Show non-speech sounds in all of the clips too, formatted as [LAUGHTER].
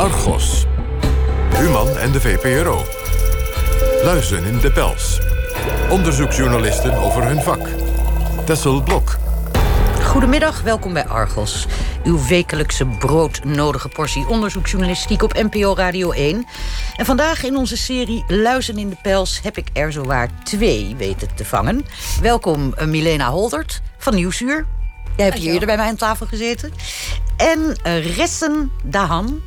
Argos. Human en de VPRO. Luizen in de pels. Onderzoeksjournalisten over hun vak. Tessel Blok. Goedemiddag, welkom bij Argos. Uw wekelijkse broodnodige portie onderzoeksjournalistiek op NPO Radio 1. En vandaag in onze serie Luizen in de Pels heb ik er zowaar twee weten te vangen. Welkom uh, Milena Holdert van Nieuwsuur. Jij hebt hier eerder bij mij aan tafel gezeten. En uh, Ressen Dahan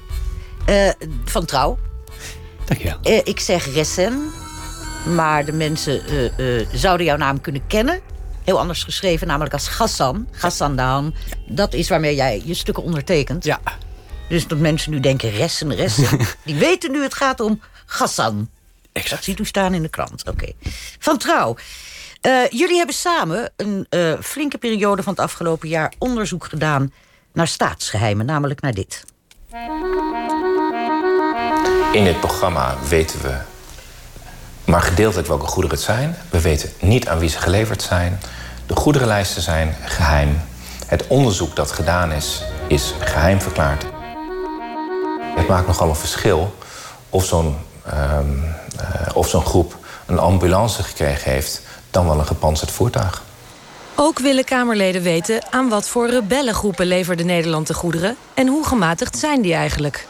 uh, van Trouw. Dankjewel. Uh, ik zeg Ressen, maar de mensen zouden jouw naam kunnen kennen heel anders geschreven, namelijk als Gassan. Gassan Dahan. Dat is waarmee jij je stukken ondertekent. Ja. Dus dat mensen nu denken, ressen, ressen. [LAUGHS] die weten nu het gaat om Gassan. Exact. Dat ziet u staan in de krant. Oké. Van Trouw. Jullie hebben samen een flinke periode van het afgelopen jaar onderzoek gedaan naar staatsgeheimen, namelijk naar dit. In dit programma weten we maar gedeeltelijk welke goederen het zijn. We weten niet aan wie ze geleverd zijn. De goederenlijsten zijn geheim. Het onderzoek dat gedaan is, is geheim verklaard. Het maakt nogal een verschil of zo'n of zo'n groep een ambulance gekregen heeft... dan wel een gepantserd voertuig. Ook willen Kamerleden weten aan wat voor rebellengroepen leverde Nederland de goederen... en hoe gematigd zijn die eigenlijk.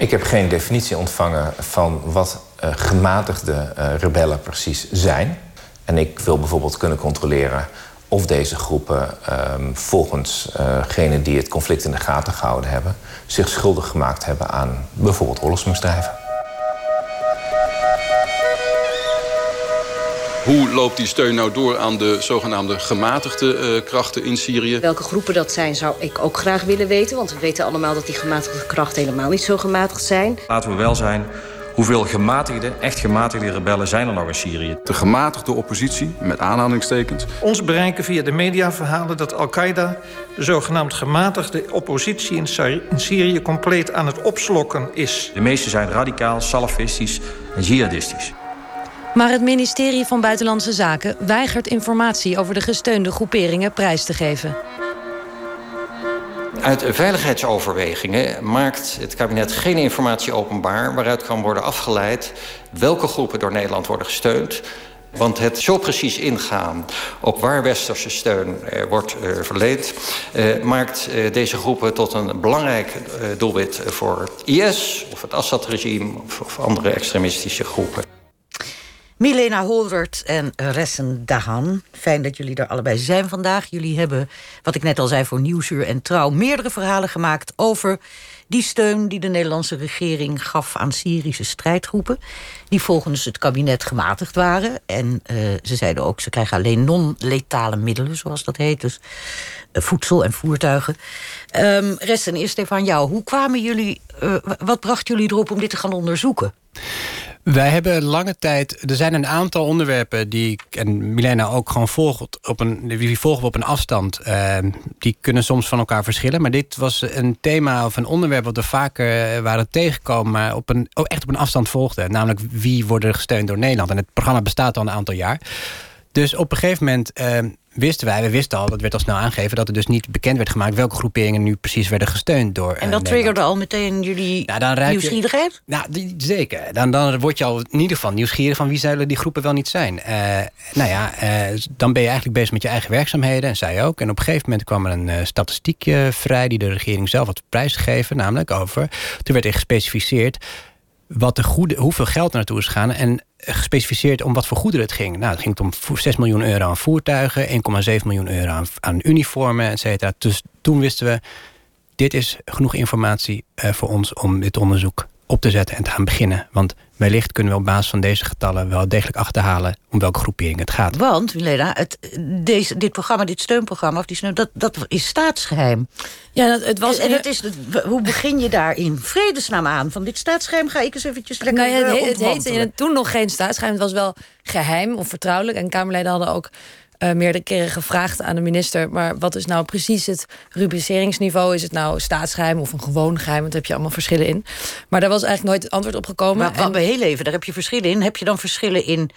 Ik heb geen definitie ontvangen van wat uh, gematigde uh, rebellen precies zijn. En ik wil bijvoorbeeld kunnen controleren of deze groepen um, volgens degenen uh, die het conflict in de gaten gehouden hebben, zich schuldig gemaakt hebben aan bijvoorbeeld oorlogsmisdrijven. Hoe loopt die steun nou door aan de zogenaamde gematigde uh, krachten in Syrië? Welke groepen dat zijn, zou ik ook graag willen weten. Want we weten allemaal dat die gematigde krachten helemaal niet zo gematigd zijn. Laten we wel zijn, hoeveel gematigde, echt gematigde rebellen zijn er nog in Syrië? De gematigde oppositie, met aanhalingstekens. Ons bereiken via de mediaverhalen dat Al-Qaeda... de zogenaamd gematigde oppositie in, Syrië, in Syrië compleet aan het opslokken is. De meeste zijn radicaal, salafistisch en jihadistisch. Maar het ministerie van Buitenlandse Zaken weigert informatie over de gesteunde groeperingen prijs te geven. Uit veiligheidsoverwegingen maakt het kabinet geen informatie openbaar... waaruit kan worden afgeleid welke groepen door Nederland worden gesteund... Want het zo precies ingaan op waar westerse steun eh, wordt eh, verleend... Eh, maakt eh, deze groepen tot een belangrijk eh, doelwit voor IS... of het Assad-regime of, of andere extremistische groepen. Milena Holwert en Ressen Dahan. Fijn dat jullie er allebei zijn vandaag. Jullie hebben, wat ik net al zei voor Nieuwsuur en Trouw... meerdere verhalen gemaakt over die steun die de Nederlandse regering gaf aan Syrische strijdgroepen. Die volgens het kabinet gematigd waren. En uh, ze zeiden ook, ze krijgen alleen non-letale middelen, zoals dat heet. Dus uh, voedsel en voertuigen. Um, Ressen, eerst even aan jou. Hoe kwamen jullie, uh, wat bracht jullie erop om dit te gaan onderzoeken? Wij hebben lange tijd. Er zijn een aantal onderwerpen die ik en Milena ook gewoon volgt op een. Die volgen we op een afstand. Uh, die kunnen soms van elkaar verschillen. Maar dit was een thema of een onderwerp wat we vaker waren tegengekomen. Maar op een, ook echt op een afstand volgden. Namelijk wie worden gesteund door Nederland. En het programma bestaat al een aantal jaar. Dus op een gegeven moment uh, wisten wij, we wisten al, dat werd al snel aangegeven, dat er dus niet bekend werd gemaakt welke groeperingen nu precies werden gesteund door. En dat uh, triggerde al meteen jullie nou, dan nieuwsgierigheid? Je, nou, die, zeker. Dan, dan word je al in ieder geval nieuwsgierig van wie zullen die groepen wel niet zijn. Uh, nou ja, uh, dan ben je eigenlijk bezig met je eigen werkzaamheden, en zij ook. En op een gegeven moment kwam er een statistiekje vrij die de regering zelf had prijsgegeven, namelijk over. Toen werd er gespecificeerd wat de goede, hoeveel geld naartoe is gegaan. En gespecificeerd om wat voor goederen het ging. Nou, het ging om 6 miljoen euro aan voertuigen, 1,7 miljoen euro aan, aan, uniformen, et cetera. Dus toen wisten we, dit is genoeg informatie uh, voor ons om dit onderzoek op te zetten en te gaan beginnen. Want wellicht kunnen we op basis van deze getallen wel degelijk achterhalen om welke groepering het gaat. Want, Milena, het, deze, dit programma, dit steunprogramma, of die steun, dat, dat is staatsgeheim. Ja, dat, het was. En, het is, hoe begin je daar in vredesnaam aan? Van dit staatsgeheim ga ik eens eventjes lekker. Nou ja, het, uh, het heette toen nog geen staatsgeheim. Het was wel geheim of vertrouwelijk. En Kamerleden hadden ook uh, meerdere keren gevraagd aan de minister. Maar wat is nou precies het rubriceringsniveau? Is het nou staatsgeheim of een gewoon geheim? Want daar heb je allemaal verschillen in. Maar daar was eigenlijk nooit antwoord op gekomen. Maar, en... heel even, daar heb je verschillen in. Heb je dan verschillen in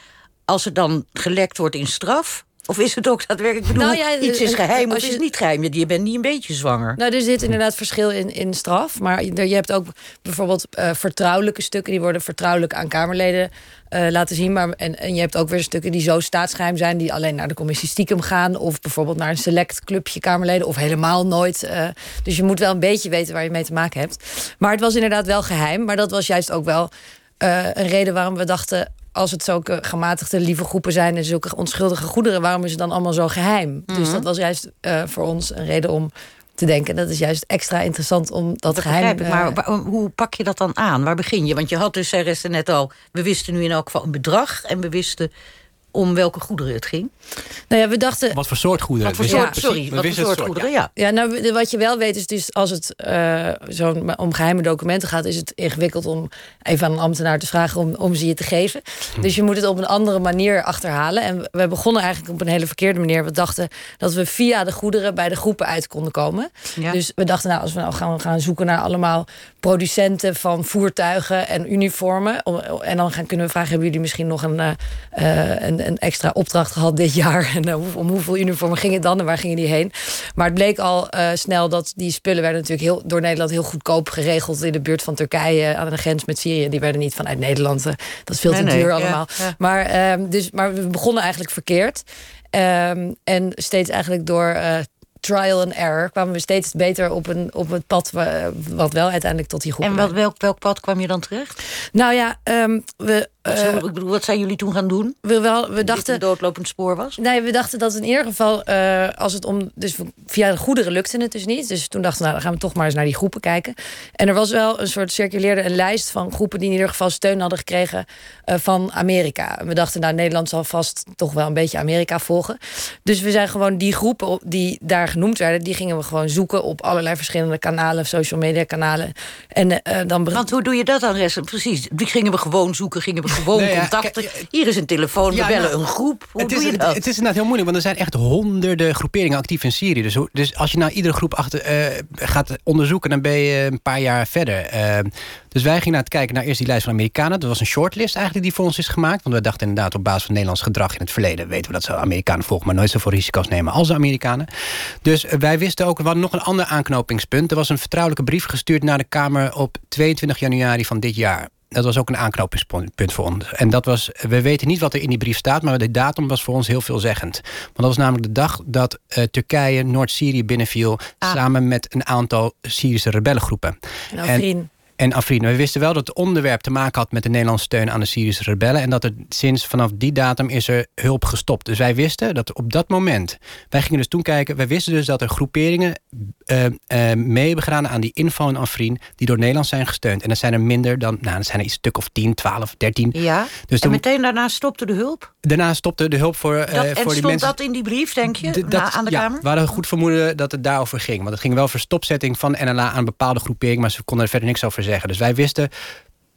als het dan gelekt wordt in straf? Of is het ook daadwerkelijk... Ik bedoel, Nou ja, iets is eh, geheim of als is je- niet geheim. Je bent niet een beetje zwanger. Nou, er zit inderdaad verschil in, in straf. Maar je je hebt ook bijvoorbeeld eh, vertrouwelijke stukken... die worden vertrouwelijk aan Kamerleden eh, laten zien. Maar, en, en je hebt ook weer stukken die zo staatsgeheim zijn... die alleen naar de commissie stiekem gaan... of bijvoorbeeld naar een select clubje Kamerleden... of helemaal nooit. eh, dus je moet wel een beetje weten waar je mee te maken hebt. Maar het was inderdaad wel geheim. Maar dat was juist ook wel een reden waarom we dachten... als het zulke gematigde lieve groepen zijn... en zulke onschuldige goederen... waarom is het dan allemaal zo geheim? Dus Mhm. dat was juist eh, voor ons een reden om te denken. Dat is juist extra interessant om dat, Dat geheim... ik. Maar eh, hoe pak je dat dan aan? Waar begin je? Want je had dus, zei Reste net al... we wisten nu in elk geval een bedrag... en we wisten om welke goederen het ging. Nou ja, we dachten... Wat voor soort goederen? Wat voor soort, wisten sorry, we wat voor soort goederen, ja. Ja, nou, wat je wel weet is dus als het eh, zo'n om geheime documenten gaat, is het ingewikkeld om even aan een ambtenaar te vragen om, om ze je te geven. Hm. Dus je moet het op een andere manier achterhalen. En we- begonnen eigenlijk op een hele verkeerde manier. We dachten dat we via de goederen bij de groepen uit konden komen. Ja. Dus we dachten, nou, als we nou gaan, gaan zoeken naar allemaal producenten van voertuigen en uniformen. om- En dan gaan, kunnen we vragen: hebben jullie misschien nog een, eh, eh, een, een extra opdracht gehad dit [LAUGHS] jaar? En eh, om hoeveel uniformen ging het dan en waar gingen die heen? Maar het bleek al eh, snel dat die spullen werden natuurlijk heel, door Nederland heel goedkoop geregeld in de buurt van Turkije aan de grens met Syrië. Die werden niet vanuit Nederland. eh, dat is veel te nee, duur allemaal. ja. Maar, ehm, dus, maar we begonnen eigenlijk verkeerd. Ehm, en steeds eigenlijk door trial and error kwamen we steeds beter op, een, op het pad wa- wat wel uiteindelijk tot die groep. En wat, welk, welk pad kwam je dan terecht? Nou ja, ehm, we, Wat, eh, zijn- ik bedoel, wat zijn jullie toen gaan doen? we, wel, we dachten. een doodlopend spoor was? Nee, we dachten dat in ieder geval, eh, als het om. Dus via de goederen lukte het dus niet. Dus toen dachten we, nou, dan gaan we toch maar eens naar die groepen kijken. En er was wel een soort circuleerde een lijst van groepen die in ieder geval steun hadden gekregen eh, van Amerika. En we dachten, nou, Nederland zal vast toch wel een beetje Amerika volgen. Dus we zijn gewoon die groepen die daar genoemd werden, die gingen we gewoon zoeken op allerlei verschillende kanalen, social media kanalen. En dan Want hoe doe je dat dan, Ressen? Precies, die gingen we gewoon zoeken, gingen we gewoon Nee, ja, contacten. Hier is een telefoon, we bellen nou, een groep. Hoe het doe is, je dat? Het is inderdaad heel moeilijk, want er zijn echt honderden groeperingen actief in Syrië. Dus, dus als je nou iedere groep achter, eh, gaat onderzoeken, dan ben je een paar jaar verder. Eh, dus wij gingen naar het kijken naar eerst die lijst van Amerikanen. Dat was een shortlist eigenlijk die voor ons is gemaakt. Want we dachten inderdaad op basis van Nederlands gedrag in het verleden... weten we dat ze Amerikanen volgen, maar nooit zoveel risico's nemen als de Amerikanen. Dus eh, wij wisten ook, we hadden nog een ander aanknopingspunt. Er was een vertrouwelijke brief gestuurd naar de Kamer op 22 januari van dit jaar. Dat was ook een aanknopingspunt voor ons. En dat was, we weten niet wat er in die brief staat, maar de datum was voor ons heel veelzeggend. Want dat was namelijk de dag dat eh, Turkije Noord-Syrië binnenviel, samen met een aantal Syrische rebellengroepen. en Afrin. En Afrin. We wisten wel dat het onderwerp te maken had met de Nederlandse steun aan de Syrische rebellen. En dat er sinds vanaf die datum is er hulp gestopt. Dus wij wisten dat op dat moment. Wij gingen dus toen kijken. Wij wisten dus dat er groeperingen eh, mee aan die inval in Afrin. die door Nederland zijn gesteund. En dat zijn er minder dan. Nou, dat zijn er iets stuk of 10, 12, 13. Ja, Dus en meteen daarna stopte de hulp? daarna stopte de hulp voor, eh, Dat, en voor die stond mensen. dat in die brief, denk je, na- aan de ja, Kamer? We hadden goed vermoeden dat het daarover ging. Want het ging wel voor stopzetting van NLA aan bepaalde groeperingen... maar ze konden er verder niks over zeggen. Dus wij wisten...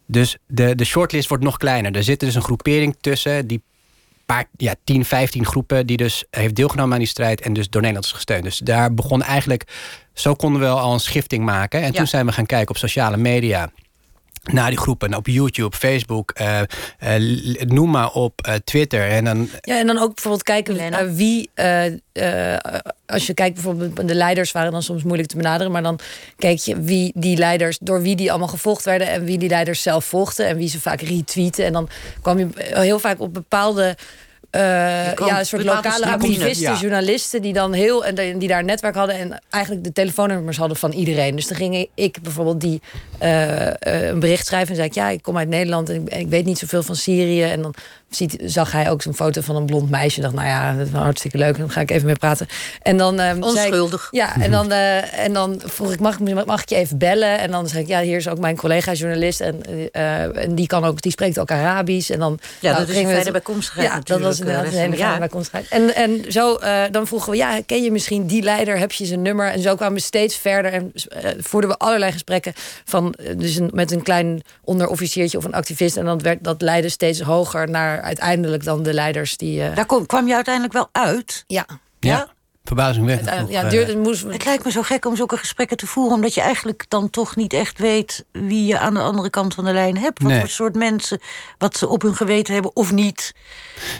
Dus de, de shortlist wordt nog kleiner. Er zit dus een groepering tussen die paar, ja, 10, 15 groepen... die dus heeft deelgenomen aan die strijd en dus door Nederland is gesteund. Dus daar begon eigenlijk... Zo konden we al een schifting maken. En Ja. toen zijn we gaan kijken op sociale media naar die groepen op YouTube, Facebook, eh, eh, noem maar op, eh, Twitter. En dan Ja, en dan ook bijvoorbeeld kijken eh, wie. eh, eh, als je kijkt bijvoorbeeld, de leiders waren dan soms moeilijk te benaderen. Maar dan keek je wie die leiders, door wie die allemaal gevolgd werden. En wie die leiders zelf volgden. En wie ze vaak retweeten. En dan kwam je heel vaak op bepaalde. Eh, ja, een soort lokale activisten, ja. journalisten die dan heel en die die daar een netwerk hadden en eigenlijk de telefoonnummers hadden van iedereen. Dus dan ging ik bijvoorbeeld die eh, eh, een bericht schrijven en zei ik ja, ik kom uit Nederland en ik, en ik weet niet zoveel van Syrië. En dan ziet, zag hij ook zo'n foto van een blond meisje. En dacht, nou ja, dat is hartstikke leuk. Dan ga ik even mee praten. En dan ehm, ik- Onschuldig. ja, en dan, eh, en dan vroeg ik, mag, ik, mag ik je even bellen? En dan zei ik, ja, hier is ook mijn collega journalist. En, eh, en die, kan ook, die spreekt ook Arabisch. En dan, Ja, nou, dat is een fijne bijkomstigheid Ja, dat was inderdaad eh, een hele ja. fijne bijkomstigheid. En, en zo, dan vroegen we, ja, ken je misschien die leider? Heb je zijn nummer? En zo kwamen we steeds verder. En voerden we allerlei gesprekken van, dus een, met een klein onderofficiertje of een activist. En dan werd, dat leidde steeds hoger naar uiteindelijk dan de leiders die... eh, Daar kom, kwam je uiteindelijk wel uit. ja. Ja. verbazingwekkend Het, ja, eh, duurde, het moest, Het lijkt me zo gek om zulke gesprekken te voeren, omdat je eigenlijk dan toch niet echt weet wie je aan de andere kant van de lijn hebt. Wat Nee. voor soort mensen, wat ze op hun geweten hebben of niet.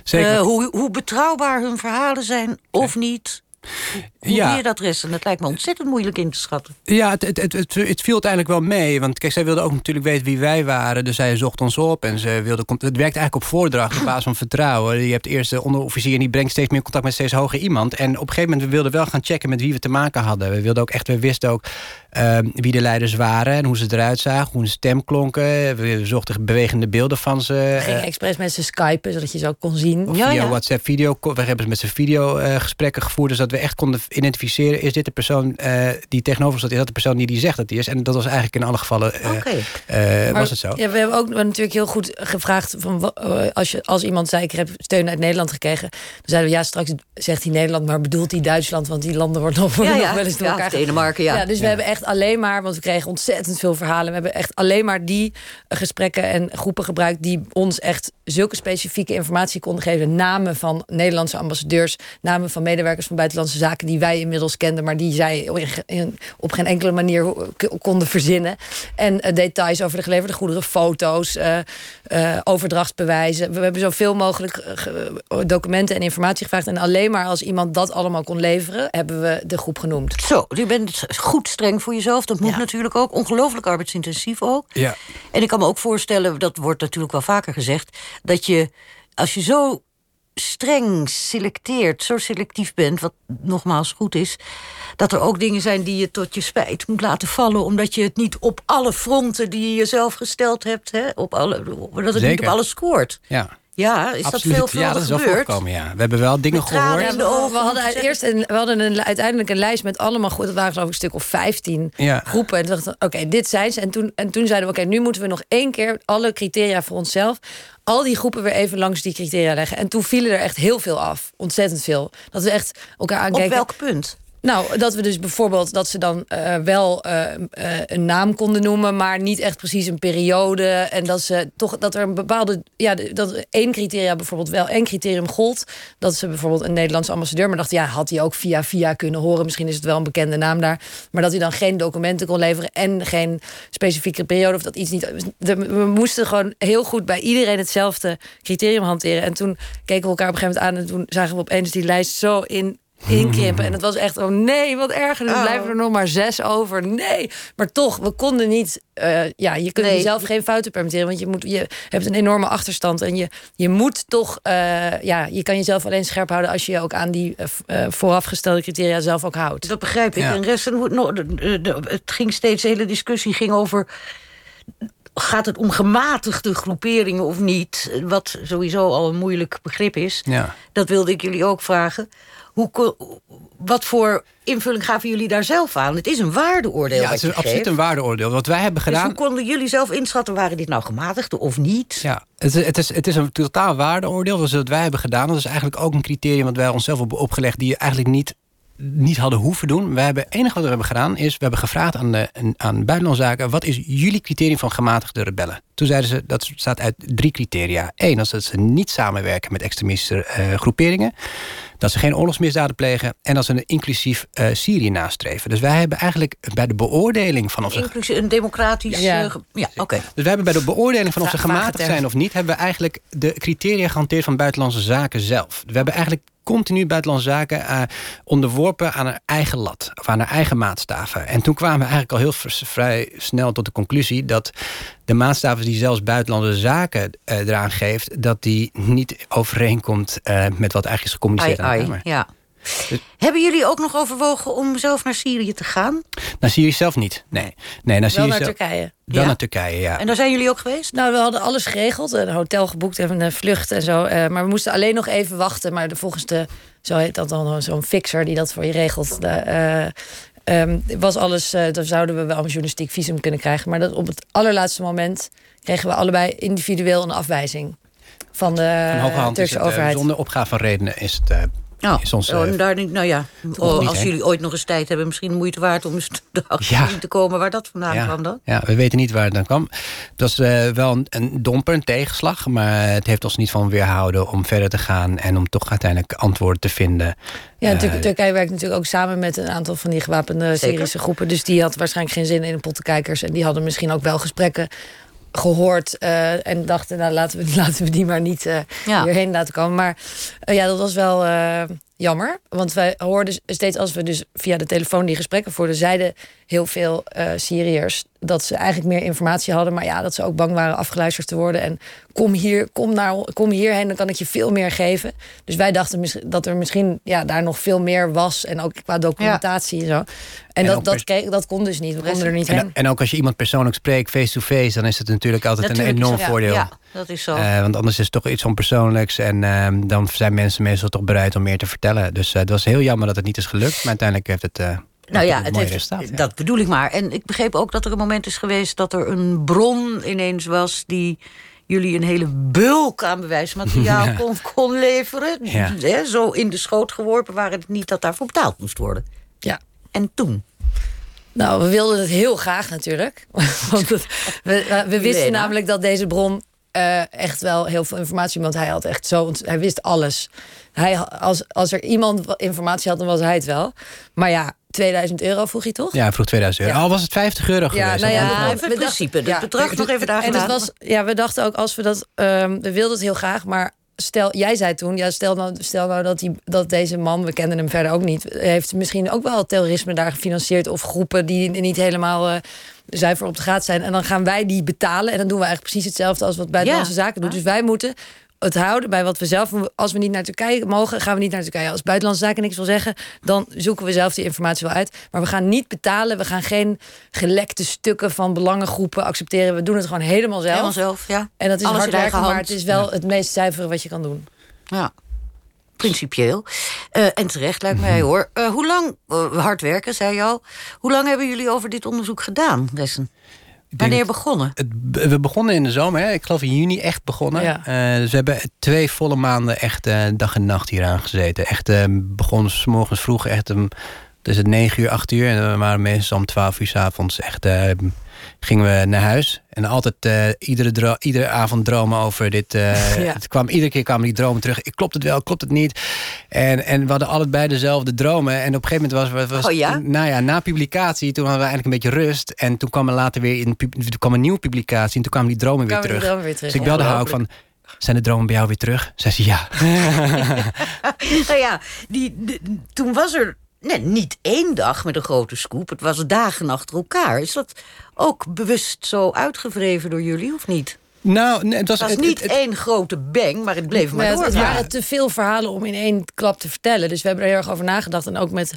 Zeker. Eh, hoe, hoe betrouwbaar hun verhalen zijn of niet. Hoe Ja. je dat rest? En dat lijkt me ontzettend moeilijk in te schatten. Ja, het, het, het, het, het viel uiteindelijk wel mee. Want kijk, zij wilde ook natuurlijk weten wie wij waren. Dus zij zocht ons op en ze wilde... Het werkt eigenlijk op voordracht, op basis van vertrouwen. Je hebt eerst de onderofficier en die brengt steeds meer contact met steeds hoger iemand. En op een gegeven moment, we wilden wel gaan checken met wie we te maken hadden. We wilden ook echt, we wisten ook ehm, wie de leiders waren en hoe ze eruit zagen, hoe hun stem klonken. We zochten bewegende beelden van ze. ging eh, expres met ze skypen, zodat je ze ook kon zien. via WhatsApp video. We hebben met z'n video eh, gesprekken gevoerd. Dus dat we echt konden identificeren. Is dit de persoon eh, die tegenover staat? Is dat de persoon die die zegt dat die is? En dat was eigenlijk in alle gevallen eh, eh, Maar was het zo. Ja, we hebben ook natuurlijk heel goed gevraagd... Van, als, je, als iemand zei, ik heb steun uit Nederland gekregen... dan zeiden we, ja, straks zegt hij Nederland... maar bedoelt hij Duitsland, want die landen worden nog, Ja, [LAUGHS] ja. wel eens door Ja, elkaar... Denemarken, ja. dus we Ja. hebben echt alleen maar... want we kregen ontzettend veel verhalen... we hebben echt alleen maar die gesprekken en groepen gebruikt... die ons echt zulke specifieke informatie konden geven. Namen van Nederlandse ambassadeurs... namen van medewerkers van buitenlandse zaken... die wij inmiddels kenden, maar die zij op geen enkele manier k- konden verzinnen. En eh, details over de geleverde goederen, foto's, eh, eh, overdrachtsbewijzen. We hebben zoveel mogelijk eh, ge- documenten en informatie gevraagd. En alleen maar als iemand dat allemaal kon leveren, hebben we de groep genoemd. Zo, je bent goed streng voor jezelf. Dat moet natuurlijk ook. Ongelooflijk arbeidsintensief ook. Ja. En ik kan me ook voorstellen, dat wordt natuurlijk wel vaker gezegd, dat je als je zo streng selecteert, zo selectief bent, wat nogmaals goed is, dat er ook dingen zijn die je tot je spijt moet laten vallen, omdat je het niet op alle fronten die je jezelf gesteld hebt, hè, op alle, dat het niet op alles scoort. Ja. Ja, is Absoluut. dat veel Ja, dat is wel gebeurd? voorgekomen, ja. We hebben wel dingen gehoord. we hadden eerst een, we hadden een, uiteindelijk een lijst met allemaal goed. Dat waren geloof ik een stuk of 15 Ja. groepen. En toen dachten we, oké, dit zijn ze. En toen, en toen zeiden we, oké, nu moeten we nog één keer alle criteria voor onszelf. Al die groepen weer even langs die criteria leggen. En toen vielen er echt heel veel af. Ontzettend veel. Dat we echt elkaar aankijken. Op welk punt? Nou, dat we dus bijvoorbeeld dat ze dan eh, wel eh, eh, een naam konden noemen, maar niet echt precies een periode. En dat ze toch dat er een bepaalde. Ja, dat één criteria bijvoorbeeld wel één criterium gold. Dat ze bijvoorbeeld een Nederlandse ambassadeur, maar dachten, ja, had hij ook via via kunnen horen. Misschien is het wel een bekende naam daar. Maar dat hij dan geen documenten kon leveren en geen specifieke periode of dat iets niet. We moesten gewoon heel goed bij iedereen hetzelfde criterium hanteren. En toen keken we elkaar op een gegeven moment aan en toen zagen we opeens die lijst zo in inkrimpen. En het was echt, oh nee, wat erg. En dan Oh. blijven er nog maar zes over. Nee. Maar toch, we konden niet... eh, ja, je kunt Nee. jezelf geen fouten permitteren. Want je, moet, je hebt een enorme achterstand. En je, je moet toch... eh, ja, je kan jezelf alleen scherp houden... als je je ook aan die eh, voorafgestelde criteria zelf ook houdt. Dat begrijp ik. Ja. En de- het ging steeds, de hele discussie ging over... gaat het om gematigde groeperingen of niet? Wat sowieso al een moeilijk begrip is. Ja. Dat wilde ik jullie ook vragen. Hoe, wat voor invulling gaven jullie daar zelf aan? Het is een waardeoordeel Ja, het is absoluut geeft. een waardeoordeel. Wat wij hebben Dus gedaan. hoe konden jullie zelf inschatten... waren dit nou gematigde of niet? Ja, het, is- het, is, het is een totaal waardeoordeel. Is wat wij hebben gedaan. Dat is eigenlijk ook een criterium wat wij onszelf hebben opgelegd... die je eigenlijk niet, niet hadden hoeven doen. We hebben, het enige wat we hebben gedaan is... we hebben gevraagd aan, de, aan buitenlandse zaken... wat is jullie criterium van gematigde rebellen? Toen zeiden ze, dat bestaat uit drie criteria. Eén, dat ze niet samenwerken met extremistische eh, groeperingen. Dat ze geen oorlogsmisdaden plegen. En dat ze een inclusief eh, Syrië nastreven. Dus wij hebben eigenlijk bij de beoordeling van of ze Inclusief een democratisch... Ja. eh, ja oké. dus we hebben bij de beoordeling van of ze gematigd zijn of niet, hebben we eigenlijk de criteria gehanteerd van buitenlandse zaken zelf. We hebben eigenlijk continu buitenlandse zaken eh, onderworpen aan haar eigen lat of aan haar eigen maatstaven. En toen kwamen we eigenlijk al heel vrij snel tot de conclusie dat de maatstaven die zelfs buitenlandse zaken eh, eraan geeft, dat die niet overeenkomt eh, met wat eigenlijk is gecommuniceerd Ai, aan de ai, Kamer. ja. Hebben jullie ook nog overwogen om zelf naar Syrië te gaan? Naar Syrië zelf niet. Nee, nee naar Wel Syrië naar zelf- Turkije. Wel Ja. naar Turkije, ja. En daar zijn jullie ook geweest? Nou, we hadden alles geregeld. Een hotel geboekt en een vlucht en zo. eh, maar we moesten alleen nog even wachten. Maar de, volgens de, zo heet dat dan, zo'n fixer die dat voor je regelt. De, eh, ehm, was alles, eh dan zouden we wel een journalistiek visum kunnen krijgen. Maar dat op het allerlaatste moment kregen we allebei individueel een afwijzing. Van de Van hoge hand is Turkse het, overheid. zonder opgave van redenen is het, is ons, oh, eh, en daar, niet- nou ja, niet, oh, als hè? jullie ooit nog eens tijd hebben, misschien de moeite waard om eens [LAUGHS] erachter Ja. te komen waar dat vandaan ja, kwam dan. ja, we weten niet waar het dan kwam. Het was eh, wel een, een domper, een tegenslag. Maar het heeft ons niet van weerhouden om verder te gaan. En om toch uiteindelijk antwoorden te vinden. Ja, Tur- Turkije werkt natuurlijk ook samen met een aantal van die gewapende Syrische groepen. Dus die had waarschijnlijk geen zin in een pottenkijkers. En die hadden misschien ook wel gesprekken gehoord. eh, en dachten, nou laten we, [LAUGHS] laten we die maar niet Ja. hierheen laten komen. Maar eh, ja, dat was wel jammer. Want wij hoorden steeds als we dus via de telefoon die gesprekken voerden, zeiden heel veel Syriërs dat ze eigenlijk meer informatie hadden. Maar ja, dat ze ook bang waren afgeluisterd te worden. En kom hier, kom, naar, kom hierheen, dan kan ik je veel meer geven. Dus wij dachten dat er misschien ja, daar nog veel meer was. En ook qua documentatie en zo. En, En dat, dat, kreeg, dat kon dus niet. We konden er niet En, heen. en ook als je iemand persoonlijk spreekt, face-to-face... dan is het natuurlijk altijd Natuurlijk een enorm ja, voordeel. Ja, dat is zo. Eh, want anders is het toch iets onpersoonlijks. En ehm, dan zijn mensen meestal toch bereid om meer te vertellen. Dus eh, het was heel jammer dat het niet is gelukt. Maar uiteindelijk heeft het... eh, Nou ja, het heeft, resultaat. ja. dat bedoel ik maar. En ik begreep ook dat er een moment is geweest dat er een bron ineens was die jullie een hele bulk aan bewijsmateriaal [LAUGHS] Ja. kon, kon leveren. Ja. Hè, zo in de schoot geworpen waar het niet dat daarvoor betaald moest worden. Ja. En toen? Nou, we wilden het heel graag natuurlijk. [LAUGHS] Want het- we, we- we wisten Lena? namelijk dat deze bron eh, echt wel heel veel informatie... want hij had echt zo... want hij wist alles. Hij, als, als er iemand informatie had, dan was hij het wel. Maar ja, 2000 euro vroeg hij toch? Ja, vroeg 2000 euro. Ja. Al was het 50 euro geweest. nou ja, het nog- even we het principe. Het ja, bedrag nog even daar En het was, ja, we dachten ook als we dat. ehm, we wilden het heel graag, maar stel, jij zei toen, ja, stel nou, stel nou dat, die, dat deze man, we kenden hem verder ook niet, heeft misschien ook wel terrorisme daar gefinancierd of groepen die niet helemaal. eh, zuiver op de graad zijn. En dan gaan wij die betalen. En dan doen we eigenlijk precies hetzelfde als wat Buitenlandse Ja. Zaken doet. Dus wij moeten het houden bij wat we zelf. Als we niet naar Turkije mogen, gaan we niet naar Turkije. Als Buitenlandse Zaken niks wil zeggen, dan zoeken we zelf die informatie wel uit. Maar we gaan niet betalen. We gaan geen gelekte stukken van belangengroepen accepteren. We doen het gewoon helemaal zelf. Helemaal zelf, ja. En dat is Alles hard werken, maar het is wel het meest zuivere wat je kan doen. Ja. Principieel. Eh, en terecht lijkt mij hoor. Eh, hoe lang, eh, hard werken zei je al. Hoe lang hebben jullie over dit onderzoek gedaan, Ressen? Wanneer begonnen? Het, we begonnen in de zomer, hè? ik geloof in juni echt begonnen. Ja. Eh, dus we hebben twee volle maanden echt eh, dag en nacht hier aan gezeten. Echt eh, begonnen s morgens vroeg, echt um, dus het 9 uur, 8 uur. En we waren meestal om 12 uur s avonds echt gingen we naar huis. En altijd eh, iedere, iedere avond dromen over dit. eh, [LAUGHS] Ja. het kwam, iedere keer kwamen die dromen terug. Klopt het wel, klopt het niet? En, en we hadden allebei dezelfde dromen. En op een gegeven moment was, was Oh ja? nou ja, na publicatie, toen hadden we eigenlijk een beetje rust. En toen kwam er later weer pub- toen kwam een nieuwe publicatie. En toen kwamen die dromen weer terug. dromen weer terug, Dus ik belde haar ook van. Zijn de dromen bij jou weer terug? Zei ze ja. [LAUGHS] [LAUGHS] nou ja, die, de- toen was er nee, niet één dag met een grote scoop. Het was dagen achter elkaar. Is dat ook bewust zo uitgevreven door jullie, of niet? Nou, nee, het was, Het was het- niet het- één grote bang, maar het bleef maar Nee, het, door. het waren te veel verhalen om in één klap te vertellen. Dus we hebben er heel erg over nagedacht. En ook met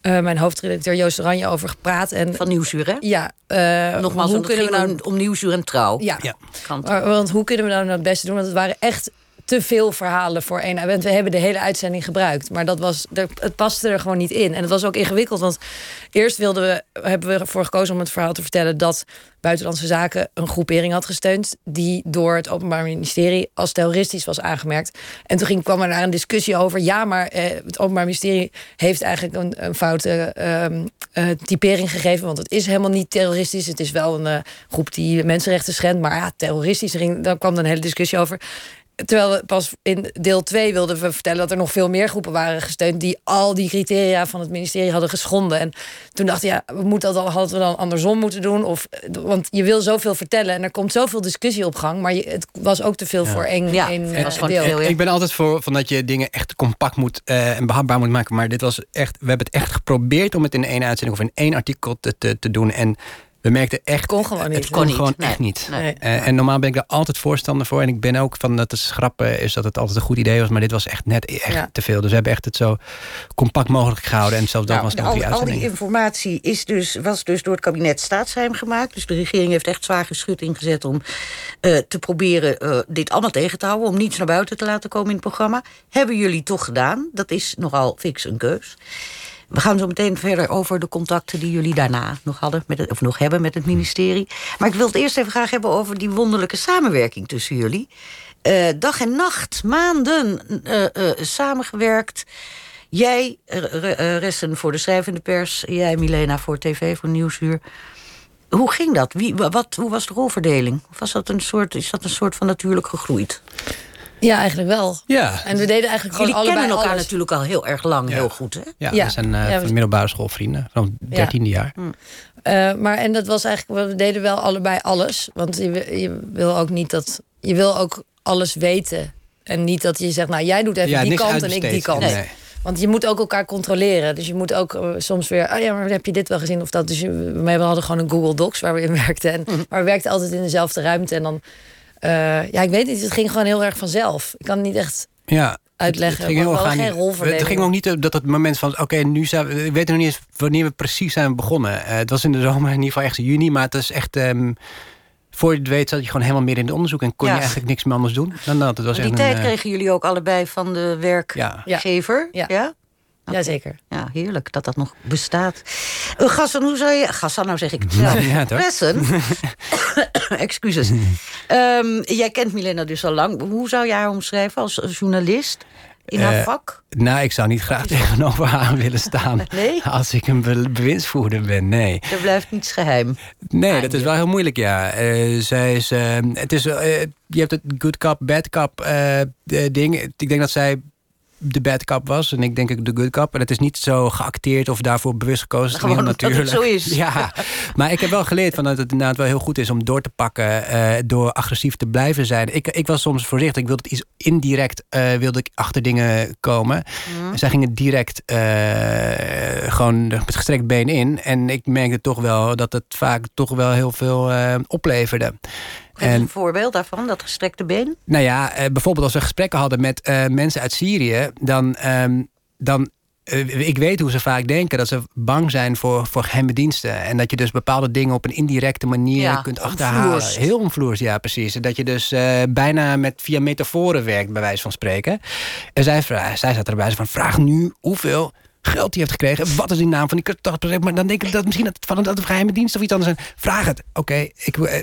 eh, mijn hoofdredacteur Joost Oranje over gepraat. En, Van Nieuwsuur, hè? Ja. eh, Nogmaals, hoe kunnen we nou... om, om Nieuwsuur en Trouw. Ja. Maar- Want hoe kunnen we nou het beste doen? Want het waren echt te veel verhalen voor één. We hebben de hele uitzending gebruikt. Maar dat was, het paste er gewoon niet in. En het was ook ingewikkeld. Want eerst wilden we, hebben we ervoor gekozen om het verhaal te vertellen... dat Buitenlandse Zaken een groepering had gesteund... die door het Openbaar Ministerie als terroristisch was aangemerkt. En toen ging, kwam er daar een discussie over. Ja, maar eh, het Openbaar Ministerie heeft eigenlijk een, een foute eh, typering gegeven. Want het is helemaal niet terroristisch. Het is wel een eh, groep die mensenrechten schendt. Maar ja, terroristisch. Er daar kwam dan een hele discussie over. Terwijl we pas in deel 2 wilden we vertellen dat er nog veel meer groepen waren gesteund die al die criteria van het ministerie hadden geschonden. En toen dacht ik, ja, we moeten dat dan, hadden we dan andersom moeten doen. Of, want je wil zoveel vertellen en er komt zoveel discussie op gang. Maar je, het was ook te veel voor één, Ja, één het was eh, gewoon te deel. veel, ja. Ik ben altijd voor van dat je dingen echt compact moet eh, en behapbaar moet maken. Maar dit was echt. We hebben het echt geprobeerd om het in één uitzending of in één artikel te, te, te doen. En we merkten echt. kon gewoon niet. Het kon, gewoon nee. echt niet. Nee. Eh, en normaal ben ik daar altijd voorstander voor. En ik ben ook van dat het schrappen is dat het altijd een goed idee was. Maar dit was echt net echt Ja. te veel. Dus we hebben echt het zo compact mogelijk gehouden. En zelfs dat Nou, was nog die al, al die informatie is dus, was dus door het kabinet staatsgeheim gemaakt. Dus de regering heeft echt zwaar geschut ingezet om eh, te proberen eh, dit allemaal tegen te houden. Om niets naar buiten te laten komen in het programma. Hebben jullie toch gedaan. Dat is nogal fix een keus. We gaan zo meteen verder over de contacten die jullie daarna nog hadden, of nog hebben met het ministerie. Maar ik wil het eerst even graag hebben over die wonderlijke samenwerking tussen jullie. Uh, dag en nacht, maanden uh, uh, samengewerkt. Jij, Ressen voor de schrijvende pers. Jij, Milena, voor tv, voor Nieuwsuur. Hoe ging dat? Wie, wat, hoe was de rolverdeling? Was dat een soort, is dat een soort van natuurlijk gegroeid? Ja, eigenlijk wel. Ja. En we deden eigenlijk gewoon Jullie allebei kennen elkaar alles. natuurlijk al heel erg lang, heel goed, hè? Ja, Ja. we zijn uh, Ja, van we- de middelbare schoolvrienden. Van het dertiende jaar. Eh, maar en dat was eigenlijk, we deden wel allebei alles. Want je, wil- je wil ook niet dat. Je wil ook alles weten. En niet dat je zegt, nou jij doet even Ja, die kant en ik die kant. Nee. Want je moet ook elkaar controleren. Dus je moet ook eh, soms weer, oh ja, maar heb je dit wel gezien of dat? Dus je, we hadden gewoon een Google Docs waar we in werkten. En, Maar we werkten altijd in dezelfde ruimte. En dan, eh, ja, ik weet niet, het ging gewoon heel erg vanzelf. Ik kan het niet echt Ja. uitleggen. Het ging heel geen rolverdeling. Het ging ook niet eh, dat het moment van, oké, nu zijn we, ik weet nog niet eens wanneer we precies zijn begonnen. Eh, het was in de zomer, in ieder geval echt juni, maar het is echt, ehm, voor je het weet zat je gewoon helemaal meer in het onderzoek en kon Ja. je eigenlijk niks meer anders doen dan dat. Het was Die echt tijd een, eh, kregen jullie ook allebei van de werkgever. Ja. ja? Jazeker. Ja, heerlijk dat dat nog bestaat. Uh, Gassan, hoe zou je... Gassan, nou zeg ik het zelf. [LAUGHS] Ja, toch? Pressen. [LAUGHS] Excuses. Ehm, jij kent Milena dus al lang. Hoe zou jij haar omschrijven als journalist? In haar Eh, vak? Nou, ik zou niet graag [LAUGHS] tegenover haar willen staan. Nee? Als ik een be- bewindsvoerder ben, nee. Er blijft niets geheim. Nee, dat is wel heel moeilijk, ja. Eh, zij is, eh, het is, eh, je hebt het good cop, bad cop eh, ding. Ik denk dat zij de bad cop was en ik denk ik de good cop. En het is niet zo geacteerd of daarvoor bewust gekozen. Gewoon [LAUGHS] het zo is. [LAUGHS] Ja, maar ik heb wel geleerd van dat het inderdaad wel heel goed is om door te pakken, eh, door agressief te blijven zijn. Ik, ik was soms voorzichtig. Ik wilde iets indirect eh, wilde ik achter dingen komen. En zij gingen direct eh, gewoon met gestrekt been in. En ik merkte toch wel dat het vaak toch wel heel veel opleverde. Een voorbeeld daarvan, dat gestrekte been. Nou ja, eh, bijvoorbeeld als we gesprekken hadden met eh, mensen uit Syrië, dan. ehm, dan eh, ik weet hoe ze vaak denken dat ze bang zijn voor, voor geheime diensten. En dat je dus bepaalde dingen op een indirecte manier Ja, kunt achterhalen. Heel omvloers, ja, precies. Dat je dus bijna met, via metaforen werkt, bij wijze van spreken. En zij, zij zat erbij van: vraag nu hoeveel geld hij heeft gekregen. Wat is die naam van die kartottenproject? Maar dan denk ik dat misschien dat het van een, het een geheime dienst of iets anders is. Vraag het. Oké, ik eh,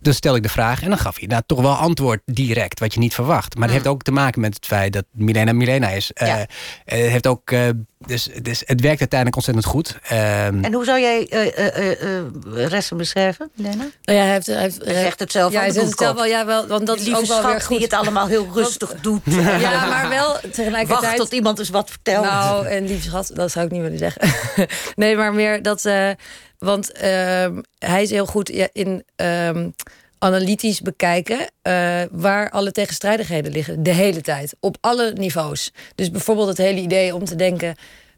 dan stel ik de vraag en dan gaf hij nou, toch wel antwoord direct, wat je niet verwacht. Maar dat heeft ook te maken met het feit dat Milena Milena is. Eh, Ja. eh, heeft ook, eh, dus, dus het werkt uiteindelijk ontzettend goed. Ehm, En hoe zou jij eh eh eh, eh, resten beschrijven, Milena? Nou ja, hij heeft, hij heeft, Hij zegt het zelf ja, hij de zegt het zelf wel, ja, wel, want dat is Lieve ook wel schat weer goed. die het allemaal heel rustig doet. [LAUGHS] Ja, maar wel tegelijkertijd... Wacht tot iemand eens wat vertelt. Nou, en lief schat, dat zou ik niet willen zeggen. [LAUGHS] nee, maar meer dat... eh, want ehm, hij is heel goed in ehm, analytisch bekijken... eh, waar alle tegenstrijdigheden liggen, de hele tijd. Op alle niveaus. Dus bijvoorbeeld het hele idee om te denken...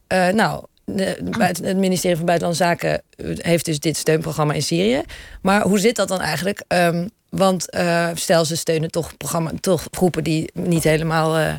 eh, nou, het ministerie van Buitenlandse Zaken heeft dus dit steunprogramma in Syrië. Maar hoe zit dat dan eigenlijk? Ehm, want eh, stel, ze steunen toch, programma, toch groepen die niet helemaal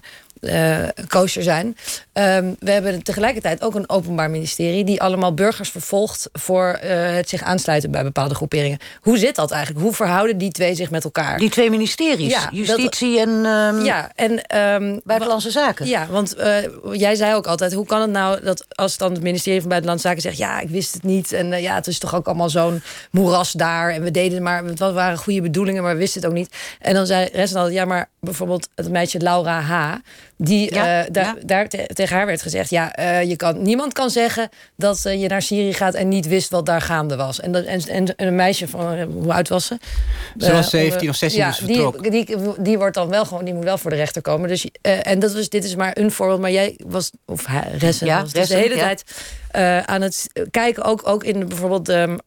kosher zijn. Ehm, we hebben tegelijkertijd ook een openbaar ministerie... die allemaal burgers vervolgt voor eh, het zich aansluiten bij bepaalde groeperingen. Hoe zit dat eigenlijk? Hoe verhouden die twee zich met elkaar? Die twee ministeries, Ja, justitie en ehm, Ja, en ehm, buitenlandse zaken. ja, want eh, jij zei ook altijd: hoe kan het nou dat als dan het ministerie van Buitenlandse Zaken zegt: ja, ik wist het niet. En ja, het is toch ook allemaal zo'n moeras daar. En we deden maar, het waren goede bedoelingen, maar we wisten het ook niet. En dan zei Resnal: ja, maar bijvoorbeeld het meisje Laura H. Die Ja, eh, daar, ja. daar te- tegen haar werd gezegd: ja, eh, je kan, niemand kan zeggen dat eh, je naar Syrië gaat en niet wist wat daar gaande was. En, dat, en, en een meisje van, hoe oud was ze? Ze was Eh, 17 onder- of 16 ja, dus die, vertrok. die, die wordt dan wel gewoon, die moet wel voor de rechter komen. Dus, eh, en dat was, dit is maar een voorbeeld. Maar jij was, of Ressen, Ja, was dus de hele ja. tijd eh, aan het kijken. Ook, ook in bijvoorbeeld ehm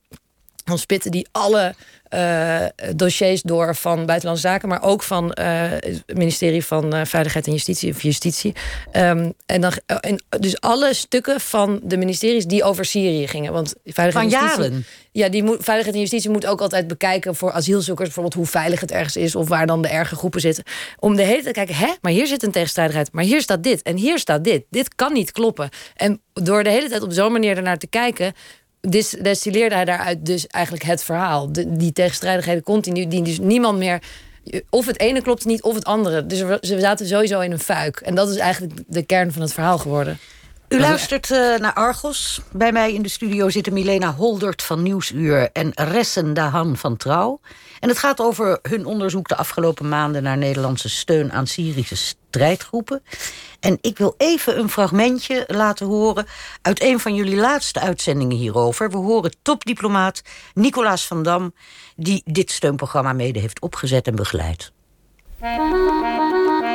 Hans Pitten, die alle eh, dossiers door van Buitenlandse Zaken, maar ook van eh, het ministerie van eh, Veiligheid en Justitie of Justitie. Ehm, en dan, en dus alle stukken van de ministeries die over Syrië gingen. Want Veiligheid Van en Justitie, jaren. ja, die moet, Veiligheid en Justitie moet ook altijd bekijken voor asielzoekers, bijvoorbeeld hoe veilig het ergens is of waar dan de erge groepen zitten. Om de hele tijd te kijken, hè, maar hier zit een tegenstrijdigheid, maar hier staat dit en hier staat dit. Dit kan niet kloppen. En door de hele tijd op zo'n manier ernaar te kijken, dis- destilleerde hij daaruit dus eigenlijk het verhaal. Die tegenstrijdigheden continu, die dus niemand meer. Of het ene klopt niet, of het andere. Dus ze zaten sowieso in een fuik. En dat is eigenlijk de kern van het verhaal geworden. U luistert uh, naar Argos. Bij mij in de studio zitten Milena Holdert van Nieuwsuur... en Ressen Dahan van Trouw. En het gaat over hun onderzoek de afgelopen maanden... naar Nederlandse steun aan Syrische strijdgroepen. En ik wil even een fragmentje laten horen... uit een van jullie laatste uitzendingen hierover. We horen topdiplomaat Nicolaas van Dam... die dit steunprogramma mede heeft opgezet en begeleid.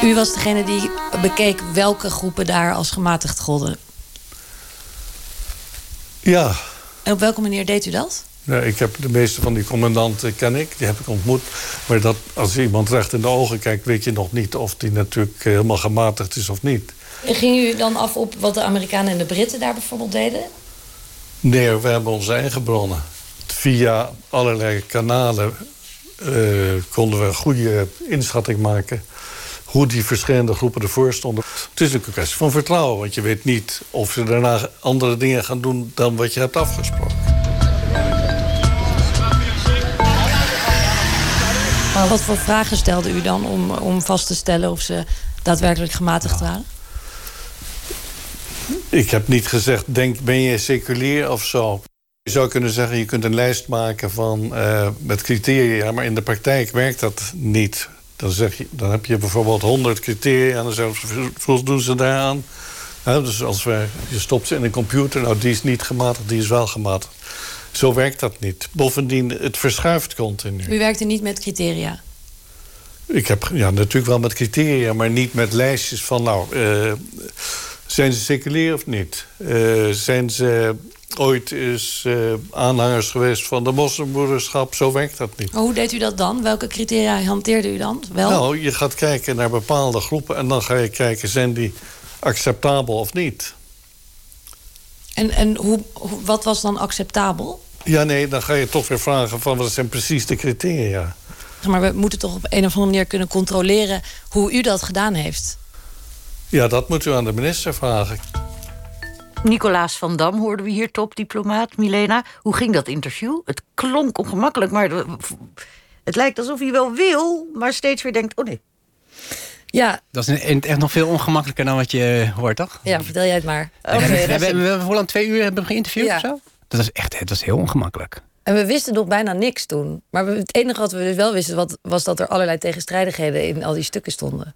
U was degene die bekeek welke groepen daar als gematigd golden. Ja. En op welke manier deed u dat? Nou, ik heb de meeste van die commandanten ken ik, die heb ik ontmoet. Maar dat, als iemand recht in de ogen kijkt, weet je nog niet of die natuurlijk helemaal gematigd is of niet. ging u dan af op wat de Amerikanen en de Britten daar bijvoorbeeld deden? Nee, we hebben onze eigen bronnen. Via allerlei kanalen uh, konden we een goede inschatting maken hoe die verschillende groepen ervoor stonden. Het is een kwestie van vertrouwen, want je weet niet of ze daarna andere dingen gaan doen dan wat je hebt afgesproken. Wat voor vragen stelde u dan om, om vast te stellen of ze daadwerkelijk gematigd waren? Ik heb niet gezegd, denk, ben je seculier of zo? Je zou kunnen zeggen, je kunt een lijst maken van, uh, met criteria... maar in de praktijk werkt dat niet. Dan, zeg je, dan heb je bijvoorbeeld 100 criteria en dan zeggen ze, doen ze daaraan. dus als je stopt ze in een computer, nou die is niet gematigd, die is wel gematigd. Zo werkt dat niet. Bovendien, het verschuift continu. U werkte niet met criteria? Ik heb ja, natuurlijk wel met criteria, maar niet met lijstjes van... nou, uh, zijn ze seculier of niet? Uh, zijn ze ooit is uh, aanhangers geweest van de moslimbroederschap. Zo werkt dat niet. hoe deed u dat dan? Welke criteria hanteerde u dan? Wel? Nou, je gaat kijken naar bepaalde groepen... en dan ga je kijken, zijn die acceptabel of niet? En, en hoe, wat was dan acceptabel? Ja, nee, dan ga je toch weer vragen van wat zijn precies de criteria. Maar we moeten toch op een of andere manier kunnen controleren... hoe u dat gedaan heeft. Ja, dat moet u aan de minister vragen. Nicolaas van Dam hoorden we hier, topdiplomaat. Milena, hoe ging dat interview? Het klonk ongemakkelijk, maar het lijkt alsof hij wel wil... maar steeds weer denkt, oh nee. Ja. Dat is echt nog veel ongemakkelijker dan wat je hoort, toch? Ja, vertel jij het maar. we, hebben, we, lang twee uur hebben we geïnterviewd ja. of zo? Dat is echt dat is heel ongemakkelijk. En we wisten nog bijna niks toen. Maar het enige wat we dus wel wisten... Wat, was dat er allerlei tegenstrijdigheden in al die stukken stonden.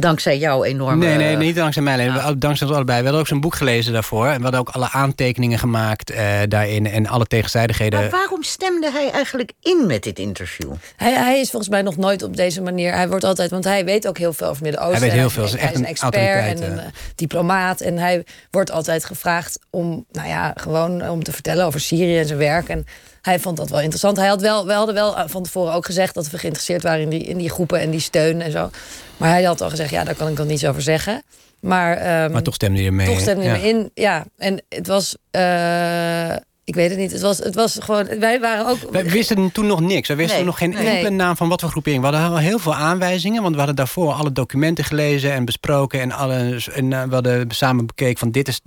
Dankzij jou enorm. Nee, nee, niet dankzij mij alleen. Ja. Dankzij ons allebei. We hadden ook zijn boek gelezen daarvoor. En we hadden ook alle aantekeningen gemaakt uh, daarin. En alle tegenstrijdigheden. Maar waarom stemde hij eigenlijk in met dit interview? Hij, hij is volgens mij nog nooit op deze manier. Hij wordt altijd, want hij weet ook heel veel over Midden-Oosten. Hij weet heel veel. Hij, is echt een, expert en een uh, diplomaat. En hij wordt altijd gevraagd om, nou ja, gewoon om te vertellen over Syrië en zijn werk. En hij vond dat wel interessant. Hij had wel, we hadden wel eh, van tevoren ook gezegd dat we geïnteresseerd waren in die, in die groepen en die steun en zo. Maar hij had al gezegd, ja, daar kan ik dan niets over zeggen. Maar, um, maar toch stemde je mee. Toch stemde je ja. mee in, ja. En het was... Uh, ik weet het niet. Het was, het was gewoon. Wij waren ook. Wij wisten toen nog niks. Wij wisten nee, nog geen nee. enkele naam van wat voor groepering. We hadden al heel veel aanwijzingen. Want we hadden daarvoor alle documenten gelezen en besproken. En, alle, en uh, we hadden samen bekeken van dit is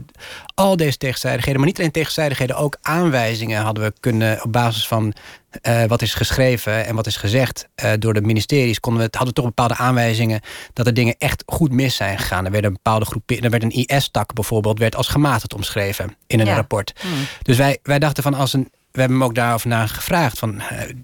al deze tegenstrijdigheden. Maar niet alleen tegenstrijdigheden, ook aanwijzingen hadden we kunnen op basis van. Uh, wat is geschreven en wat is gezegd uh, door de ministeries, konden we, hadden toch bepaalde aanwijzingen dat er dingen echt goed mis zijn gegaan. Er werd een bepaalde groep, er werd een IS-tak bijvoorbeeld, werd als gematigd omschreven in een Ja. rapport. Hmm. Dus wij, wij dachten van als een. We hebben hem ook daarover naar gevraagd. Van, uh,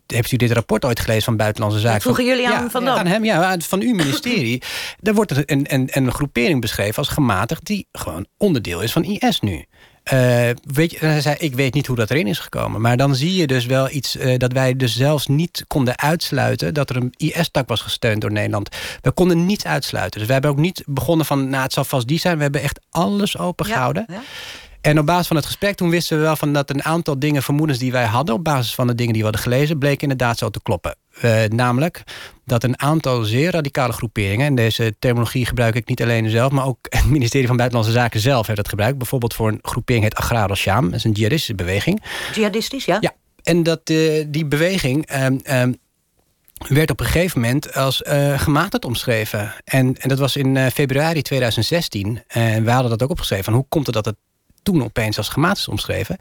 heeft u dit rapport ooit gelezen van Buitenlandse Zaken? vroegen Van- jullie aan ja, Van Dam? Aan hem, ja, van uw ministerie. [LAUGHS] Daar wordt een, een, een groepering beschreven als gematigd... die gewoon onderdeel is van IS nu. Eh, weet je, hij zei, ik weet niet hoe dat erin is gekomen. Maar dan zie je dus wel iets eh, dat wij dus zelfs niet konden uitsluiten... dat er een IS-tak was gesteund door Nederland. We konden niets uitsluiten. Dus we hebben ook niet begonnen van, nou, het zal vast die zijn. We hebben echt alles opengehouden. Ja. En op basis van het gesprek toen wisten we wel van dat een aantal dingen, vermoedens die wij hadden, op basis van de dingen die we hadden gelezen, bleken inderdaad zo te kloppen. Eh, namelijk dat een aantal zeer radicale groeperingen, en deze terminologie gebruik ik niet alleen zelf, maar ook het ministerie van Buitenlandse Zaken zelf heeft het gebruikt. Bijvoorbeeld voor een groepering heet Agrar al-Sham, dat is een jihadistische beweging. Jihadistisch, ja? Ja, en dat, eh, die beweging ehm, ehm, werd op een gegeven moment als eh gematigd omschreven. En, en dat was in februari 2016. En we hadden dat ook opgeschreven. Van hoe komt het dat het toen opeens als gematigd omschreven?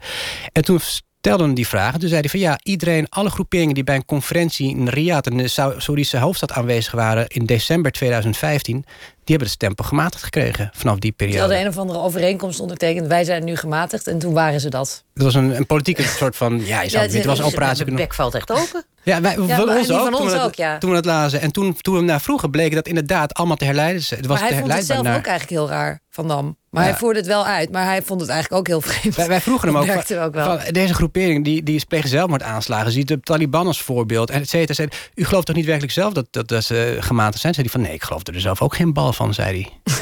En toen stelde die vraag. En toen zei van ja, iedereen, alle groeperingen die bij een conferentie in Riyadh... in de Saoedische hoofdstad aanwezig waren in december 2015 die hebben de stempel gematigd gekregen vanaf die periode. Die hadden een of andere overeenkomst ondertekend. Wij zijn nu gematigd en toen waren ze dat. Het was een, een politieke [LAUGHS] soort van... Ja, je zou, ja, dit was operatie... De bek valt echt open. [LAUGHS] Ja, wij, ja, van ons ook. Van ons toen, ook, ja. toen we het lazen. En toen, toen we naar vroegen bleek dat inderdaad allemaal te herleiden. Het was maar hij vond het zelf naar... ook eigenlijk heel raar, Van Dam. Maar hij voerde het wel uit. Maar hij vond het eigenlijk ook heel vreemd. Wij, wij vroegen [LAUGHS] hem ook, van, ook wel. Van, deze groepering die, die plegen zelfmoordaanslagen. Ziet de Taliban als voorbeeld. En et cetera. U gelooft toch niet werkelijk zelf dat, dat, dat ze gematigd zijn? Zei hij van nee, ik geloof er zelf ook geen bal van, zei hij.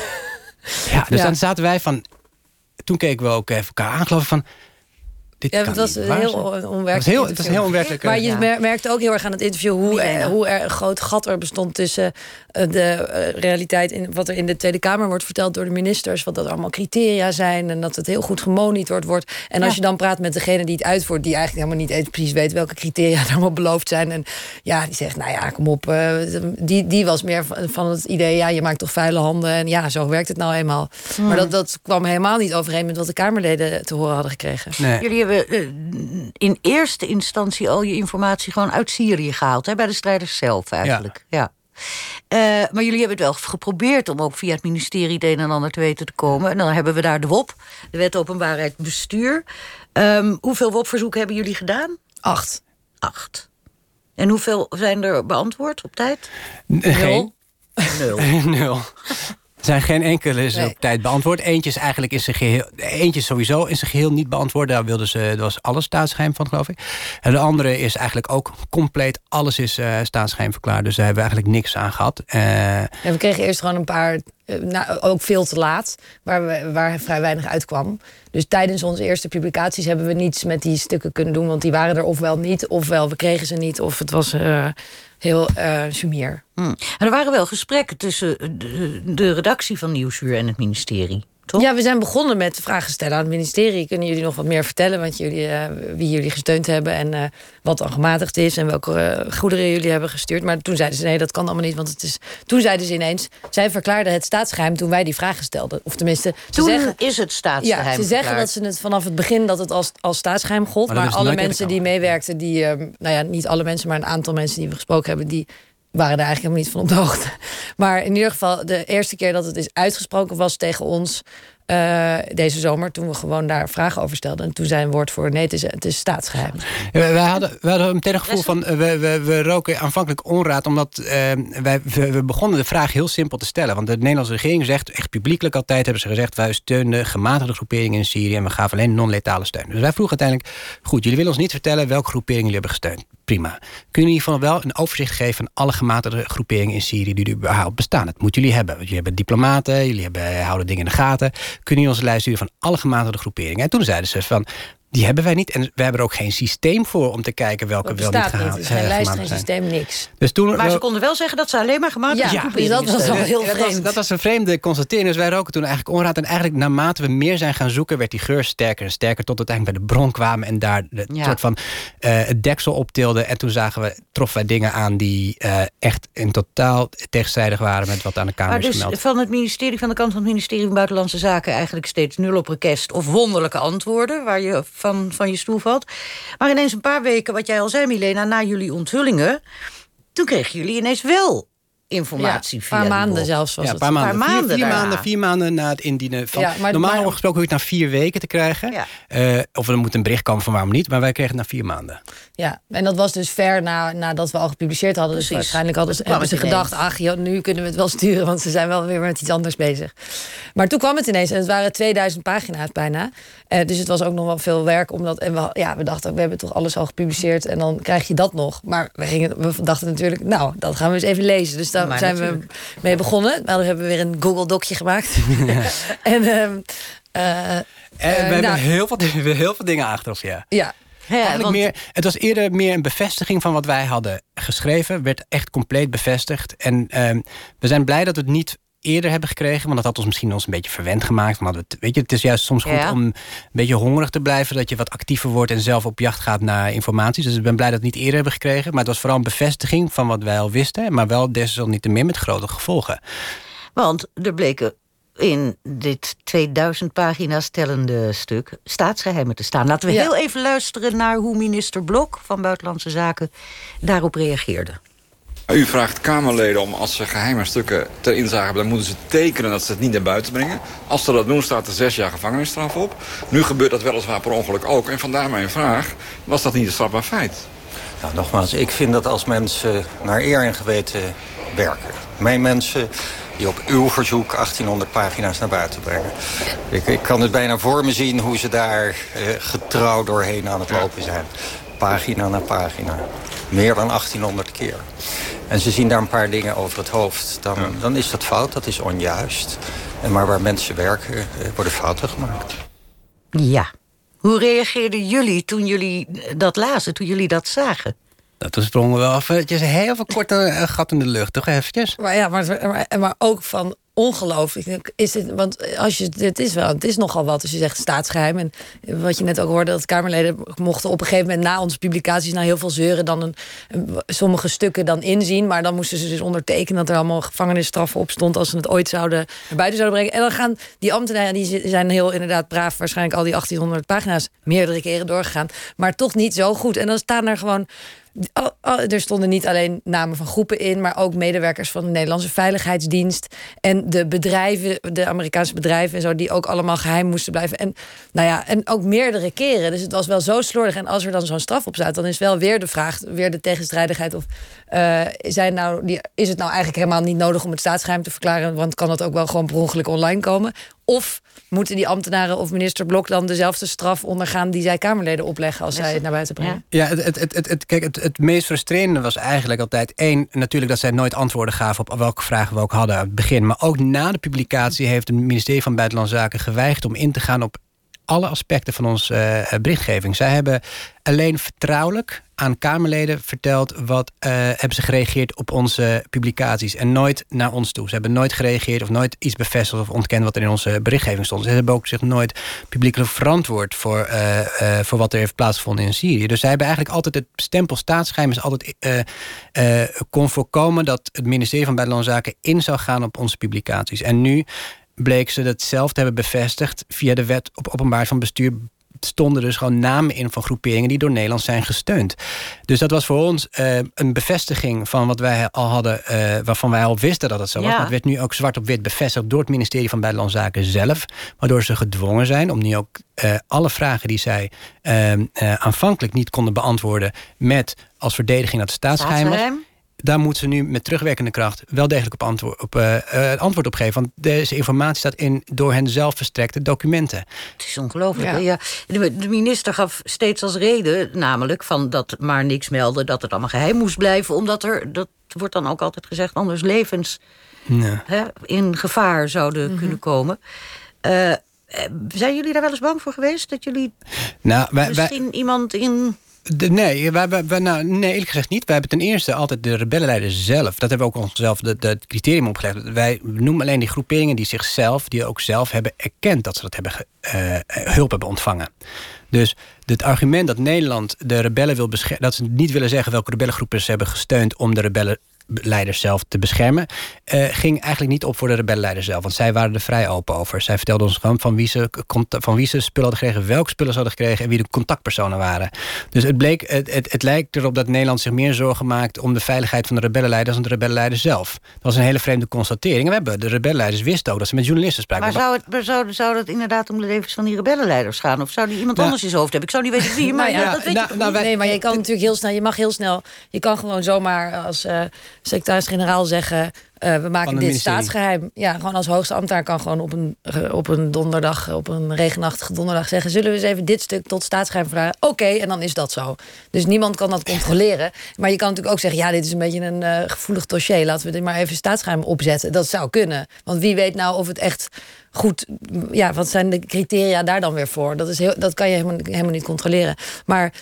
[LAUGHS] ja, dus dan zaten wij van... Toen keken we ook even elkaar aan, geloof ik, van ja, het was heel onwerkelijk. Het, heel, het was heel onwerkelijk. Maar je ja. merkte ook heel erg aan het interview hoe, er, hoe er een groot gat er bestond tussen eh, de uh, realiteit in wat er in de Tweede Kamer wordt verteld door de ministers, wat dat allemaal criteria zijn en dat het heel goed gemonitord wordt. En als je dan praat met degene die het uitvoert, die eigenlijk helemaal niet eens precies weet welke criteria [LAUGHS] er allemaal beloofd zijn. En ja, die zegt, nou ja, kom op. Uh, die, die was meer van, van, het idee, ja, je maakt toch vuile handen. En ja, zo werkt het nou eenmaal. Hmm. Maar dat, dat kwam helemaal niet overeen met wat de Kamerleden te horen hadden gekregen. Nee. Jullie hebben in eerste instantie al je informatie gewoon uit Syrië gehaald. Hè, bij de strijders zelf eigenlijk. Ja. ja. Uh, maar jullie hebben het wel geprobeerd om ook via het ministerie het een en ander te weten te komen. En dan hebben we daar de WOP, de Wet Openbaarheid Bestuur. Um, hoeveel WOP-verzoeken hebben jullie gedaan? Acht. Acht. En hoeveel zijn er beantwoord op tijd? Nul. Nul. [LAUGHS] Nul. Er zijn geen enkele is Nee. op tijd beantwoord. Eentje is eigenlijk in zijn geheel, eentje sowieso in zijn geheel niet beantwoord. Daar wilden ze, dat was alles staatsgeheim van, geloof ik. En de andere is eigenlijk ook compleet, alles is eh staatsgeheim verklaard. Dus daar hebben we eigenlijk niks aan gehad. Eh, Ja, we kregen eerst gewoon een paar, eh, nou, ook veel te laat, waar, we, waar vrij weinig uitkwam. Dus tijdens onze eerste publicaties hebben we niets met die stukken kunnen doen, want die waren er ofwel niet, ofwel we kregen ze niet, of het was eh, heel eh sumier. Hm. En er waren wel gesprekken tussen de, de redactie van Nieuwsuur en het ministerie. Toch? Ja, we zijn begonnen met vragen stellen aan het ministerie. Kunnen jullie nog wat meer vertellen wat jullie, eh, wie jullie gesteund hebben en eh, wat dan gematigd is en welke eh, goederen jullie hebben gestuurd? Maar toen zeiden ze nee, dat kan allemaal niet, want het is. Toen zeiden ze ineens, zij verklaarden het staatsgeheim toen wij die vragen stelden. Of tenminste, ze Toen zeggen, is het staatsgeheim ja, ze zeggen verklaard. dat ze het vanaf het begin dat het als, als staatsgeheim gold. Maar Maar, alle mensen die meewerkten, die, eh, nou ja, niet alle mensen, maar een aantal mensen die we gesproken hebben, die waren daar eigenlijk helemaal niet van op de hoogte. [LAUGHS] Maar in ieder geval, de eerste keer dat het is uitgesproken was tegen ons. eh, deze zomer, toen we gewoon daar vragen over stelden. En toen zei een woord voor: nee, het is, het is staatsgeheim. Ja, wij, wij hadden, wij hadden meteen een gevoel van... eh, we, we, we roken aanvankelijk onraad... omdat eh, wij, we, we begonnen de vraag heel simpel te stellen. Want de Nederlandse regering zegt... echt publiekelijk altijd hebben ze gezegd... wij steunen gematigde groeperingen in Syrië... en we gaven alleen non-letale steun. Dus wij vroegen uiteindelijk... goed, jullie willen ons niet vertellen... welke groeperingen jullie hebben gesteund. Prima. Kunnen jullie geval wel een overzicht geven... van alle gematigde groeperingen in Syrië... die er überhaupt bestaan? Dat moeten jullie hebben. Want jullie hebben diplomaten, jullie hebben, houden dingen in de gaten. Kunnen jullie ons een lijst sturen van alle gematigde groeperingen? En toen zeiden ze van... Die hebben wij niet. En we hebben er ook geen systeem voor om te kijken welke wel niet bestaat niet. gehaald Het is geen lijst, geen systeem, niks. Dus toen, Maar ze konden wel zeggen dat ze alleen maar gematigde Ja, groeperingen dat was al heel dat was, vreemd. dat was een vreemde constatering. Dus wij roken toen eigenlijk onraad. En eigenlijk naarmate we meer zijn gaan zoeken... werd die geur sterker en sterker. Tot uiteindelijk bij de bron kwamen. En daar de Ja. soort van eh, het deksel optilden. En toen zagen we, troffen wij dingen aan... die eh, echt in totaal tegenstrijdig waren... met wat aan de Kamer Maar is dus gemeld. van het ministerie, van de kant van het ministerie van Buitenlandse Zaken eigenlijk steeds nul op request of wonderlijke antwoorden waar je van, van je stoel valt. Maar ineens een paar weken, wat jij al zei, Milena, na jullie onthullingen, toen kregen jullie ineens wel informatie Ja, via paar maanden zelfs was Ja, het. een paar maanden. paar Vier- maanden vier, maanden, vier maanden na het indienen van. Ja, maar- normaal maar- gesproken hoef je het na vier weken te krijgen. Ja. Eh, of er moet een bericht komen van waarom niet. Maar wij kregen het na vier maanden. Ja, en dat was dus ver na, nadat we al gepubliceerd hadden. Dus waarschijnlijk hadden ze, hebben gedacht... ach, joh, nu kunnen we het wel sturen... want ze zijn wel weer met iets anders bezig. Maar toen kwam het ineens. En het waren 2000 pagina's bijna. Eh, dus het was ook nog wel veel werk. Omdat, en we, ja, we dachten, we hebben toch alles al gepubliceerd... en dan krijg je dat nog. Maar we, gingen, we dachten natuurlijk, nou, dat gaan we eens even lezen. Dus daar Maar zijn natuurlijk. we mee begonnen. Nou, dan hebben we weer een Google-docje gemaakt. [LAUGHS] en... ehm, eh, En we hebben nou, heel, veel, we hebben heel veel dingen aangetroffen, ja. ja, Ja, Eigenlijk want- meer, het was eerder meer een bevestiging van wat wij hadden geschreven. Werd echt compleet bevestigd. En ehm, we zijn blij dat we het niet eerder hebben gekregen. Want dat had ons misschien ons een beetje verwend gemaakt. Want het- weet je, het is juist soms goed Ja. om een beetje hongerig te blijven. Dat je wat actiever wordt en zelf op jacht gaat naar informatie. Dus ik ben blij dat we het niet eerder hebben gekregen. Maar het was vooral een bevestiging van wat wij al wisten. Maar wel desalniettemin met grote gevolgen. Want er bleken in dit 2000 pagina's tellende stuk staatsgeheimen te staan. Laten we Ja. heel even luisteren naar hoe minister Blok van Buitenlandse Zaken daarop reageerde. U vraagt Kamerleden om als ze geheime stukken ter inzage hebben... dan moeten ze tekenen dat ze het niet naar buiten brengen. Als ze dat doen, staat er zes jaar gevangenisstraf op. Nu gebeurt dat weliswaar per ongeluk ook. En vandaar mijn vraag, was dat niet een strafbaar feit? Nou, nogmaals, ik vind dat als mensen naar eer en geweten werken. Mijn mensen die op uw verzoek 1800 pagina's naar buiten brengen. Ik, ik kan het bijna voor me zien hoe ze daar eh, getrouw doorheen aan het lopen zijn. Pagina na pagina. Meer dan 1800 keer. En ze zien daar een paar dingen over het hoofd. Dan, dan is dat fout, dat is onjuist. En maar waar mensen werken, eh, worden fouten gemaakt. Ja. Hoe reageerden jullie toen jullie dat lazen, toen jullie dat zagen? Nou, toen sprongen we wel een heel veel korte eh, gat in de lucht, toch eventjes? Maar ja, maar, maar, maar ook van ongelooflijk. Is het, want als je, het is wel, het is nogal wat als je zegt staatsgeheim. En wat je net ook hoorde, dat Kamerleden mochten op een gegeven moment na onze publicaties, na heel veel zeuren, dan een, sommige stukken dan inzien. Maar dan moesten ze dus ondertekenen dat er allemaal gevangenisstraffen op stond als ze het ooit zouden buiten zouden brengen. En dan gaan die ambtenaren, die zi- zijn heel inderdaad braaf, waarschijnlijk al die 1800 pagina's meerdere keren doorgegaan. Maar toch niet zo goed. En dan staan er gewoon Al- al- er stonden niet alleen namen van groepen in, maar ook medewerkers van de Nederlandse Veiligheidsdienst. En de bedrijven, de Amerikaanse bedrijven en zo, die ook allemaal geheim moesten blijven. En, nou ja, en ook meerdere keren. Dus het was wel zo slordig. En als er dan zo'n straf op staat, dan is wel weer de vraag, weer de tegenstrijdigheid. Of eh, zijn nou, die, is het nou eigenlijk helemaal niet nodig om het staatsgeheim te verklaren? Want kan dat ook wel gewoon per ongeluk online komen? Of moeten die ambtenaren of minister Blok dan dezelfde straf ondergaan die zij Kamerleden opleggen als zij het naar buiten brengen? Ja, het, het, het, het, kijk, het, het meest frustrerende was eigenlijk altijd... één, natuurlijk dat zij nooit antwoorden gaven op welke vragen we ook hadden aan het begin. Maar ook na de publicatie heeft het ministerie van Buitenlandse Zaken geweigerd... om in te gaan op alle aspecten van onze eh, berichtgeving. Zij hebben alleen vertrouwelijk aan Kamerleden verteld... wat eh, hebben ze gereageerd op onze publicaties. En nooit naar ons toe. Ze hebben nooit gereageerd of nooit iets bevestigd... of ontkend wat er in onze berichtgeving stond. Ze hebben ook zich nooit publiekelijk verantwoord... voor, eh, voor wat er heeft plaatsgevonden in Syrië. Dus zij hebben eigenlijk altijd het stempel staatsgeheim... is altijd kon voorkomen dat het ministerie van Buitenlandse Zaken... in zou gaan op onze publicaties. En nu bleek ze dat zelf te hebben bevestigd... via de wet op openbaar van bestuur stonden dus gewoon namen in van groeperingen die door Nederland zijn gesteund. Dus dat was voor ons eh, een bevestiging van wat wij al hadden, eh, waarvan wij al wisten dat het zo was. Ja. Maar het werd nu ook zwart op wit bevestigd door het ministerie van Buitenlandse Zaken zelf, waardoor ze gedwongen zijn om nu ook eh, alle vragen die zij eh, eh, aanvankelijk niet konden beantwoorden met als verdediging dat het staatsgeheim was. Daar moeten ze nu met terugwerkende kracht wel degelijk op antwoord op, eh, eh, antwoord op geven. Want deze informatie staat in door hen zelf verstrekte documenten. Het is ongelooflijk. Ja. De, minister gaf steeds als reden, namelijk van dat maar niks melden, dat het allemaal geheim moest blijven, omdat er, dat wordt dan ook altijd gezegd, anders levens Ja. hè, in gevaar zouden kunnen komen. Eh, zijn jullie daar wel eens bang voor geweest? Dat jullie Nou, wij, wij, misschien iemand in. Nee, wij, wij, nou, nee, eerlijk gezegd niet. Wij hebben ten eerste altijd de rebellenleider zelf. Dat hebben we ook onszelf de, criterium opgelegd. Wij noemen alleen die groeperingen die zichzelf, die ook zelf hebben erkend dat ze dat hebben eh, hulp hebben ontvangen. Dus het argument dat Nederland de rebellen wil beschermen, dat ze niet willen zeggen welke rebellengroepen ze hebben gesteund om de rebellenleider zelf te beschermen, eh, ging eigenlijk niet op voor de rebellenleider zelf. Want zij waren er vrij open over. Zij vertelden ons gewoon van wie ze, van wie ze spullen hadden gekregen, welke spullen ze hadden gekregen en wie de contactpersonen waren. Dus het, bleek, het, het, het lijkt erop dat Nederland zich meer zorgen maakt om de veiligheid van de rebellenleider dan de rebellenleider zelf. Dat was een hele vreemde constatering. En we hebben, de rebellenleiders wisten ook dat ze met journalisten spraken. Maar zou het, maar zou, zou het inderdaad om de levens van die rebellenleiders gaan? Of zou die iemand Nou, anders in zijn hoofd hebben? Ik zou niet weten wie, maar Nou ja, dat weet nou, je toch nou, niet? nee, maar je kan natuurlijk heel snel, je mag heel snel, je kan gewoon zomaar als eh, secretaris-generaal zeggen. eh, we maken dit ministerie. staatsgeheim. Ja, gewoon als hoogste ambtenaar kan gewoon op een, eh, op een donderdag, op een regenachtige donderdag zeggen: Zullen we eens even dit stuk tot staatsgeheim verklaren? Oké, en dan is dat zo. Dus niemand kan dat controleren. Maar je kan natuurlijk ook zeggen: Ja, dit is een beetje een eh, gevoelig dossier. Laten we dit maar even staatsgeheim opzetten. Dat zou kunnen. Want wie weet nou of het echt goed. Ja, wat zijn de criteria daar dan weer voor? Dat, is heel, dat kan je helemaal, helemaal niet controleren. Maar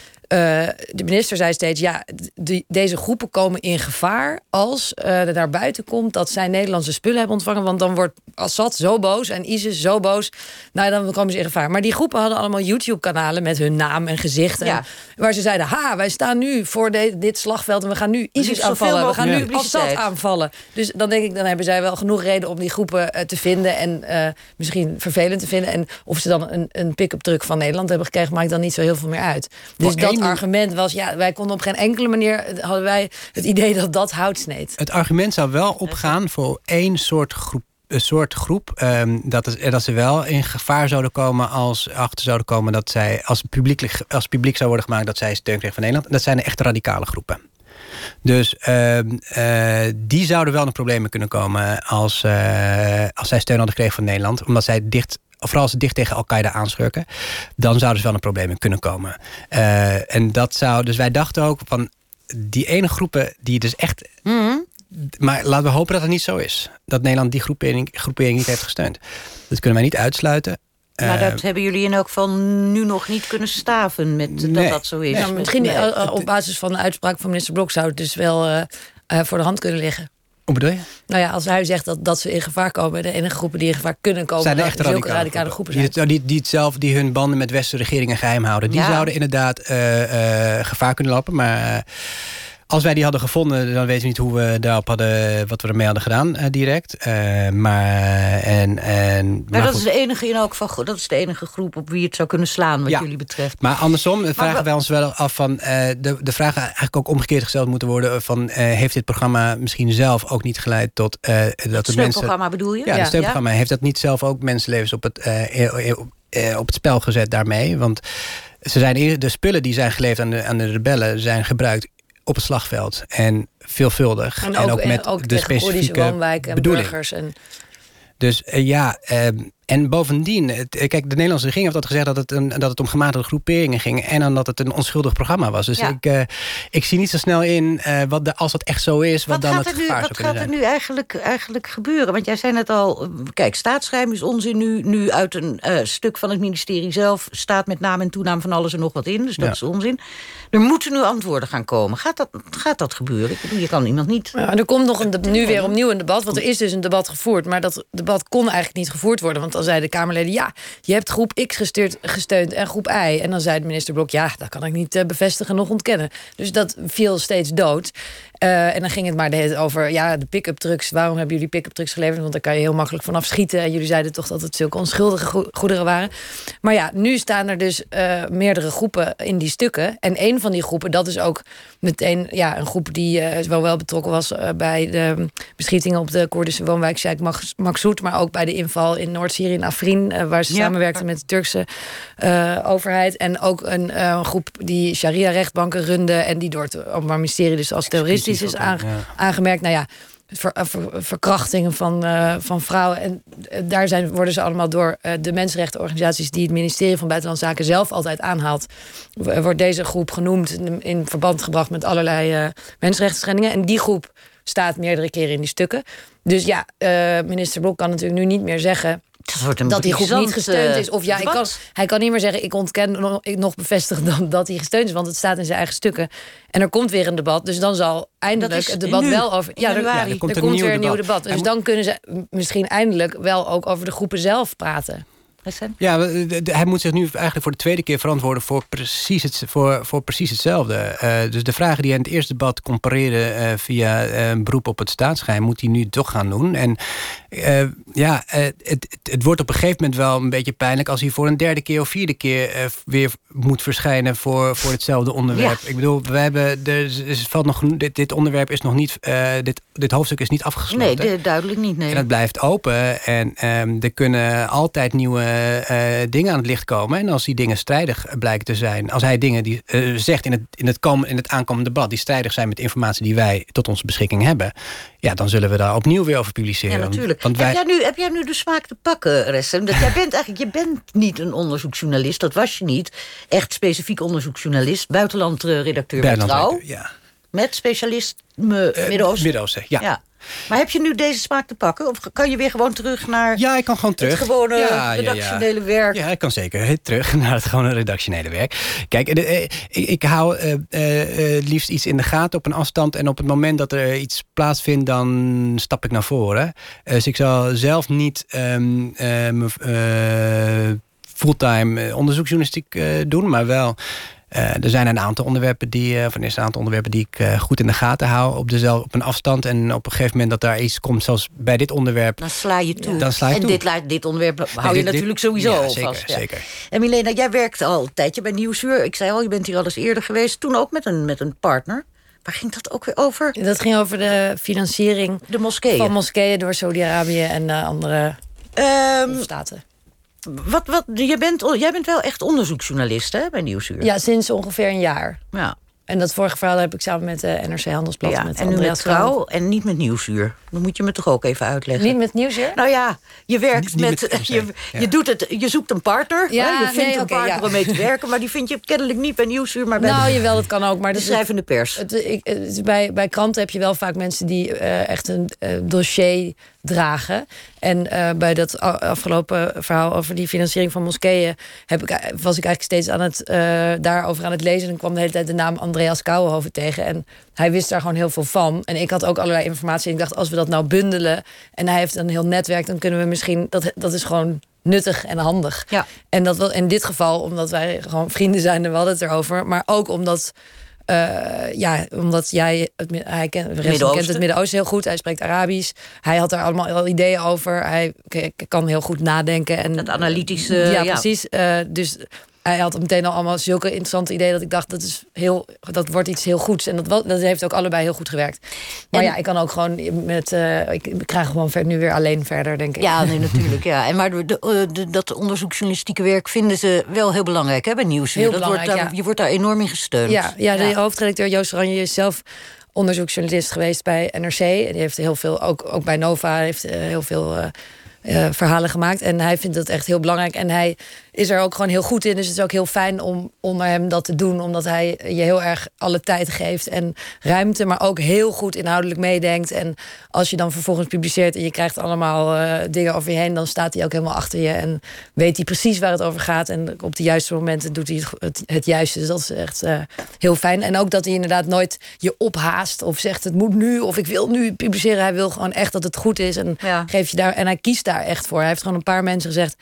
de minister zei steeds: ja, die, deze groepen komen in gevaar als uh, er naar buiten komt dat zij Nederlandse spullen hebben ontvangen. Want dan wordt Assad zo boos en ISIS zo boos. Nou, dan komen ze in gevaar. Maar die groepen hadden allemaal YouTube-kanalen met hun naam en gezicht. En Waar ze zeiden: ha, wij staan nu voor dit slagveld en we gaan nu ISIS aanvallen. We gaan nu Assad aanvallen. Dus dan denk ik, dan hebben zij wel genoeg reden om die groepen uh, te vinden en uh, misschien vervelend te vinden. En of ze dan een, een pick-up truck van Nederland hebben gekregen, maakt dan niet zo heel veel meer uit. Dus dat argument was, ja, wij konden op geen enkele manier, hadden wij het idee dat dat hout sneed. Het argument zou wel opgaan voor één soort groep een soort groep um, dat, is, dat ze wel in gevaar zouden komen als achter zouden komen dat zij als publiek, als publiek zou worden gemaakt dat zij steun kregen van Nederland. Dat zijn de echte radicale groepen. Dus uh, uh, die zouden wel in problemen kunnen komen als, uh, als zij steun hadden gekregen van Nederland. Omdat zij dicht vooral als ze dicht tegen Al-Qaeda aanschurken, dan zouden ze wel een probleem kunnen komen. Uh, en dat zou, dus wij dachten ook van die ene groepen die dus echt. Mm -hmm. Maar laten we hopen dat het niet zo is. Dat Nederland die groepering, groepering niet heeft gesteund. Dat kunnen wij niet uitsluiten. Maar dat hebben jullie in elk geval nu nog niet kunnen staven met nee, dat dat zo is. Ja, misschien nee, op basis van de uitspraak van minister Blok zou het dus wel uh, uh, voor de hand kunnen liggen. Hoe bedoel je? Nou ja, als hij zegt dat, dat ze in gevaar komen... de enige groepen die in gevaar kunnen komen... zijn de echte radicale, radicale groepen, zijn. Die, die, die, het zelf, die hun banden met westerse regeringen geheim houden. Die ja. zouden inderdaad uh, uh, gevaar kunnen lopen. Maar als wij die hadden gevonden, dan weten we niet hoe we daarop hadden, wat we ermee hadden gedaan uh, direct. Uh, maar en, en, maar, maar dat is de enige in elk geval, dat is de enige groep op wie het zou kunnen slaan, wat ja. jullie betreft. Maar andersom maar vragen we, wij ons wel af van uh, de, de vraag eigenlijk ook omgekeerd gesteld moeten worden van heeft dit programma misschien zelf ook niet geleid tot dat het de mensen. steunprogramma bedoel je? Ja, het steunprogramma heeft dat niet zelf ook mensenlevens op het op het spel gezet daarmee, want ze zijn de spullen die zijn geleverd aan de, aan de rebellen zijn gebruikt op het slagveld. En veelvuldig. En ook, en ook met en ook de specifieke woonwijken en bedoeling. burgers. En... Dus uh, ja, uh, en bovendien, het, kijk, de Nederlandse regering heeft dat gezegd dat het, een, dat het om gematigde groeperingen ging. En dan dat het een onschuldig programma was. Dus ja. ik, uh, ik zie niet zo snel in wat de, als dat echt zo is, wat, wat dan het nu, gevaar Wat zou gaat er nu eigenlijk, eigenlijk gebeuren? Want jij zei net al, kijk, staatsgeheim is onzin nu. Nu uit een stuk van het ministerie zelf staat met naam en toenaam van alles en nog wat in. Dus dat ja. is onzin. Er moeten nu antwoorden gaan komen. Gaat dat, gaat dat gebeuren? Ik bedoel, je kan iemand niet... Ja, er komt nog een, nu weer opnieuw een debat. Want er is dus een debat gevoerd. Maar dat debat kon eigenlijk niet gevoerd worden. Want dan zeiden de Kamerleden... ja, je hebt groep X gesteund en groep Y. En dan zei de minister Blok... ja, dat kan ik niet uh, bevestigen nog ontkennen. Dus dat viel steeds dood. Uh, en dan ging het maar de over... ja, de pick-up trucks. Waarom hebben jullie pick-up trucks geleverd? Want daar kan je heel makkelijk vanaf schieten. En jullie zeiden toch dat het zulke onschuldige goederen waren. Maar ja, nu staan er dus uh, meerdere groepen in die stukken. En een van die groepen, dat is ook meteen ja, een groep die uh, wel wel betrokken was bij de beschietingen op de Koerdische woonwijk Sheikh Maksoud, maar ook bij de inval in Noord-Syrië in Afrin, waar ze ja. samenwerkten met de Turkse overheid. En ook een groep die sharia-rechtbanken runde en die door het Openbaar Ministerie dus als terroristisch is aangemerkt. Nou ja, Ver, ver, verkrachtingen van, uh, van vrouwen. En uh, daar zijn, worden ze allemaal door uh, de mensenrechtenorganisaties... die het ministerie van Buitenlandse Zaken zelf altijd aanhaalt... wordt deze groep genoemd in, in verband gebracht met allerlei mensenrechtenschendingen. En die groep staat meerdere keren in die stukken. Dus ja, minister Blok kan natuurlijk nu niet meer zeggen... Dat, dat die groep niet gesteund is. Of ja, ik kan, hij kan niet meer zeggen: ik ontken nog, ik nog bevestigen [LAUGHS] dan dat hij gesteund is, want het staat in zijn eigen stukken. En er komt weer een debat, dus dan zal eindelijk het debat nu, wel over. Ja, er, ja, er, komt, er komt weer een nieuw debat. Dus dan kunnen ze misschien eindelijk wel ook over de groepen zelf praten. Ja, hij moet zich nu eigenlijk voor de tweede keer verantwoorden voor precies, het, voor, voor precies hetzelfde. Uh, dus de vragen die hij in het eerste debat compareerde uh, via uh, een beroep op het staatsgeheim, moet hij nu toch gaan doen. En ja, het, het, het, wordt op een gegeven moment wel een beetje pijnlijk als hij voor een derde keer of vierde keer weer moet verschijnen voor, voor hetzelfde onderwerp. Ja. Ik bedoel, we hebben, er valt nog, dit, dit onderwerp is nog niet, dit, dit hoofdstuk is niet afgesloten. Nee, duidelijk niet. Nee. En het blijft open en um, er kunnen altijd nieuwe dingen aan het licht komen. En als die dingen strijdig blijken te zijn... als hij dingen die uh, zegt in het, in, het kom, in het aankomende debat... die strijdig zijn met informatie die wij tot onze beschikking hebben... ja, dan zullen we daar opnieuw weer over publiceren. Ja, natuurlijk. Want wij... heb, jij nu, heb jij nu de smaak te pakken, Ressem? Dat jij bent eigenlijk je bent niet een onderzoeksjournalist. Dat was je niet. Echt specifiek onderzoeksjournalist. Buitenlandredacteur bij Trouw. Ja. Met specialist Midden-Oosten. Midden-Oosten, ja. ja. Maar heb je nu deze smaak te pakken? Of kan je weer gewoon terug naar ja, ik kan gewoon terug. het gewone redactionele werk? Ja, ik kan zeker terug [LAUGHS] naar het gewone redactionele werk. Kijk, ik, ik hou uh, uh, liefst iets in de gaten op een afstand. En op het moment dat er iets plaatsvindt, dan stap ik naar voren. dus ik zal zelf niet um, fulltime onderzoeksjournalistiek doen, maar wel er zijn een aantal onderwerpen die, uh, van een aantal onderwerpen die ik uh, goed in de gaten hou op, dezelfde, op een afstand. En op een gegeven moment dat daar iets komt, zoals bij dit onderwerp. Dan sla je toe. Dan sla je en toe. Dit, dit onderwerp hou je natuurlijk sowieso ja, vast. Zeker, Ja. zeker. En Milena, jij werkt al een tijdje bij Nieuwsuur. Ik zei al, je bent hier al eens eerder geweest. Toen ook met een, met een partner. Waar ging dat ook weer over? Dat ging over de financiering de moskeeën. van moskeeën door Saudi-Arabië en andere um, staten. Wat, wat, je bent, jij bent wel echt onderzoeksjournalist hè, bij Nieuwsuur? Ja, sinds ongeveer een jaar. Ja. En dat vorige verhaal heb ik samen met de NRC Handelsblad. Ja, met en nu met Trouw en niet met Nieuwsuur. Dan moet je me toch ook even uitleggen. Niet met Nieuwsuur? Nou ja, je werkt Niet- niet met... met [LAUGHS] je, ja. je, doet het, je zoekt een partner. Ja, hè, je vindt nee, een partner ja. om mee te werken... maar die vind je kennelijk niet bij Nieuwsuur... maar bij Nou, de, jawel, dat kan ook. Maar de schrijvende pers. Het, bij, bij kranten heb je wel vaak mensen die eh, echt een eh, dossier dragen. En eh, bij dat afgelopen verhaal over die financiering van moskeeën heb ik, was ik eigenlijk steeds aan het, eh, daarover aan het lezen. En kwam de hele tijd de naam Andreas Kouwenhoven tegen. En hij wist daar gewoon heel veel van. En ik had ook allerlei informatie. En ik dacht, als we dat nou bundelen en hij heeft een heel netwerk, dan kunnen we misschien. Dat, dat is gewoon nuttig en handig. Ja. En dat was in dit geval, omdat wij gewoon vrienden zijn en we hadden het erover. Maar ook omdat. Eh, ja, omdat jij het, hij kent, Resson kent het Midden-Oosten heel goed. Hij spreekt Arabisch. Hij had daar allemaal al ideeën over. Hij kan heel goed nadenken. En, Dat analytische, Ja, ja. precies. Eh, dus hij had meteen al allemaal zulke interessante ideeën... dat ik dacht, dat, is heel, dat wordt iets heel goeds. En dat, dat heeft ook allebei heel goed gewerkt. Maar En- ja, ik kan ook gewoon met... eh, ik, ik krijg gewoon ver, nu weer alleen verder, denk ik. Ja, nee, [LAUGHS] natuurlijk. Ja. En maar de, de, eh, de- dat onderzoeksjournalistieke werk vinden ze wel heel belangrijk hè, bij Nieuwsuur. Heel dat wordt belangrijk, daar, ja. Je wordt daar enorm in gesteund. Ja, ja, de hoofdredacteur Joost Oranje is zelf onderzoeksjournalist geweest bij NRC. En die heeft heel veel, ook, ook bij Nova, heeft eh, heel veel verhalen gemaakt. En hij vindt dat echt heel belangrijk. En hij is er ook gewoon heel goed in. Dus het is ook heel fijn om onder hem dat te doen. Omdat hij je heel erg alle tijd geeft en ruimte. Maar ook heel goed inhoudelijk meedenkt. En als je dan vervolgens publiceert en je krijgt allemaal eh, dingen over je heen... dan staat hij ook helemaal achter je. En weet hij precies waar het over gaat. En op de juiste momenten doet hij het, het, het juiste. Dus dat is echt eh, heel fijn. En ook dat hij inderdaad nooit je ophaast. Of zegt het moet nu. Of ik wil nu publiceren. Hij wil gewoon echt dat het goed is. En, Ja. geef je daar, en hij kiest daar echt voor. Hij heeft gewoon een paar mensen gezegd.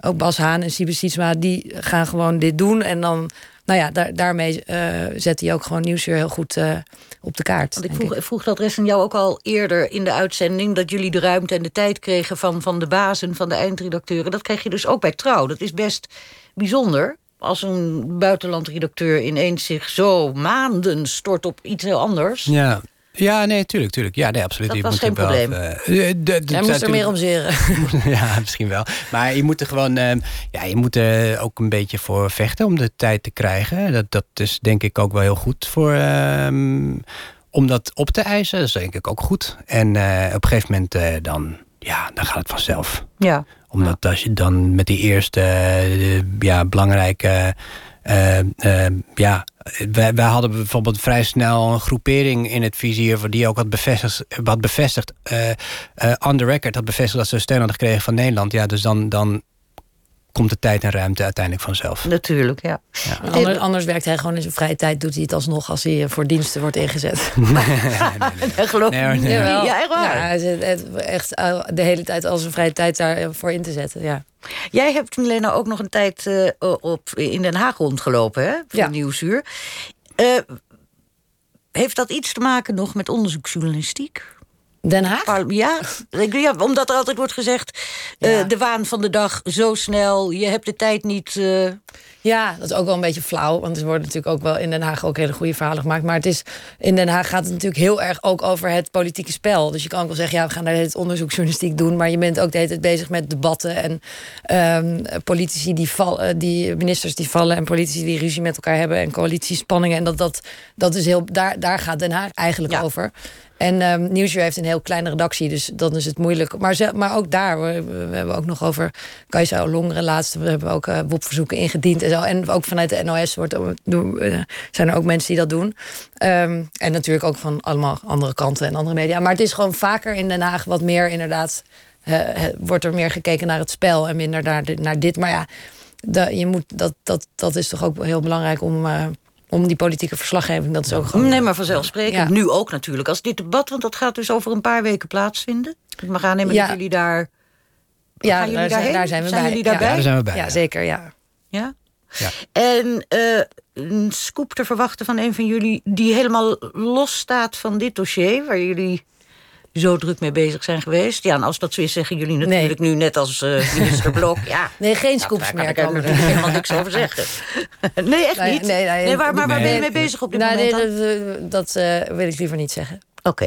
Ook Bas Haan en Siebe Sietsma. Die gaan gewoon dit doen. En dan... Nou ja, daar, daarmee eh, zet hij ook gewoon Nieuwsuur heel goed eh, op de kaart. Want ik vroeg, ik vroeg dat Resten jou ook al eerder in de uitzending... dat jullie de ruimte en de tijd kregen van, van de bazen, van de eindredacteuren. Dat krijg je dus ook bij Trouw. Dat is best bijzonder als een buitenlandredacteur ineens zich zo maanden stort op iets heel anders. Ja. Ja, nee, tuurlijk, tuurlijk. Ja, nee, absoluut. Dat Je was moet geen er wel, probleem. eh, eh, Hij moest er meer om zeren. [LAUGHS] ja, misschien wel. Maar je moet er gewoon, eh, ja, je moet er ook een beetje voor vechten om de tijd te krijgen. Dat, dat is denk ik ook wel heel goed voor. ehm, om dat op te eisen, dat is denk ik ook goed. En eh, op een gegeven moment eh, dan, ja, dan gaat het vanzelf. Ja. Omdat als je dan met die eerste eh, ja, belangrijke. Eh, eh, ja, wij, wij hadden bijvoorbeeld vrij snel een groepering in het vizier. die ook had bevestigd, had bevestigd eh, eh, on the record had bevestigd dat ze steun hadden gekregen van Nederland. Ja, dus dan, dan komt de tijd en ruimte uiteindelijk vanzelf. Natuurlijk, ja. Anders, anders werkt hij gewoon in zijn vrije tijd. Doet hij het alsnog als hij voor diensten wordt ingezet. geloof [LAUGHS] Nee, nee. Jawel. [LAUGHS] Ja, echt waar? Ja, hij zit echt- eh, de hele tijd al zijn vrije tijd daarvoor in te zetten. Ja. Jij hebt Milena ook nog een tijd eh, op, in Den Haag rondgelopen, hè? Voor Ja. Nieuwsuur. Eh, heeft dat iets te maken nog met onderzoeksjournalistiek? Den Haag? Ja, ja, omdat er altijd wordt gezegd... eh, de waan van de dag zo snel, je hebt de tijd niet... eh, Ja, dat is ook wel een beetje flauw. Want er worden natuurlijk ook wel in Den Haag ook hele goede verhalen gemaakt. Maar het is, in Den Haag gaat het natuurlijk heel erg ook over het politieke spel. Dus je kan ook wel zeggen, ja, we gaan daar het onderzoeksjournalistiek doen. Maar je bent ook de hele tijd bezig met debatten. En ehm, politici die vallen, die ministers die vallen. En politici die ruzie met elkaar hebben. En coalitiespanningen. En dat, dat, dat is heel, daar, daar gaat Den Haag eigenlijk Ja. over. En ehm Nieuwsuur heeft een heel kleine redactie, dus dan is het moeilijk. Maar, maar ook daar, we, we hebben ook nog over Kajsa Longeren laatst. We hebben ook uh, WOP-verzoeken ingediend en zo. En ook vanuit de NOS wordt, uh, zijn er ook mensen die dat doen. Um, en natuurlijk ook van allemaal andere kanten en andere media. Maar het is gewoon vaker in Den Haag wat meer inderdaad. Uh, wordt er meer gekeken naar het spel en minder naar, naar dit. Maar ja, je moet, dat, dat, dat is toch ook heel belangrijk om. Om die politieke verslaggeving, dat is ook gewoon... Nee, maar vanzelfsprekend. Ja. Nu ook natuurlijk. Als dit debat, want dat gaat dus over een paar weken plaatsvinden. Ik mag aannemen ja. dat jullie daar... Ja, Gaan jullie daar, daarheen? daar zijn we zijn bij. Jullie daarbij? Ja, daar zijn we bij. Ja, zeker, ja. Ja? Ja. En uh, een scoop te verwachten van een van jullie... die helemaal los staat van dit dossier... waar jullie zo druk mee bezig zijn geweest. Ja, en als dat zo is, zeggen jullie natuurlijk nu net als uh, minister Blok... Ja, [LAUGHS] nee, geen nou, scoops daar meer. kan ik helemaal niks over zeggen. [LAUGHS] nee, echt niet? nee, nee, waar, maar waar ben je mee bezig op dit Nou, moment nee, dat, dat uh, wil ik liever niet zeggen. Oké.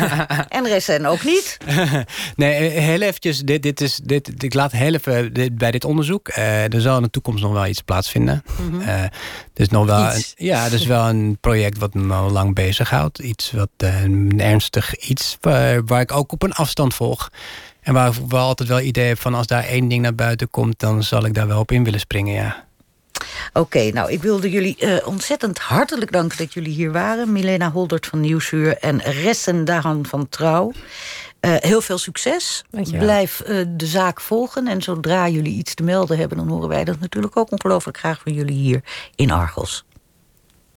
[LAUGHS] en Ressen ook niet? [LAUGHS] nee, heel eventjes. Dit, dit is, dit, ik laat heel even dit, bij dit onderzoek. Uh, er zal in de toekomst nog wel iets plaatsvinden. Mm -hmm. uh, dus nog wel een, ja, dus wel een project wat me al lang bezighoudt. Iets wat uh, een ernstig iets waar, waar ik ook op een afstand volg. En waar ik wel altijd wel idee heb van als daar één ding naar buiten komt, dan zal ik daar wel op in willen springen, ja. Oké, okay, nou, ik wilde jullie uh, ontzettend hartelijk danken dat jullie hier waren. Milena Holdert van Nieuwsuur en Ressen Dahan van Trouw. Uh, heel veel succes. Blijf uh, de zaak volgen. En zodra jullie iets te melden hebben... dan horen wij dat natuurlijk ook ongelooflijk graag van jullie hier in Argos.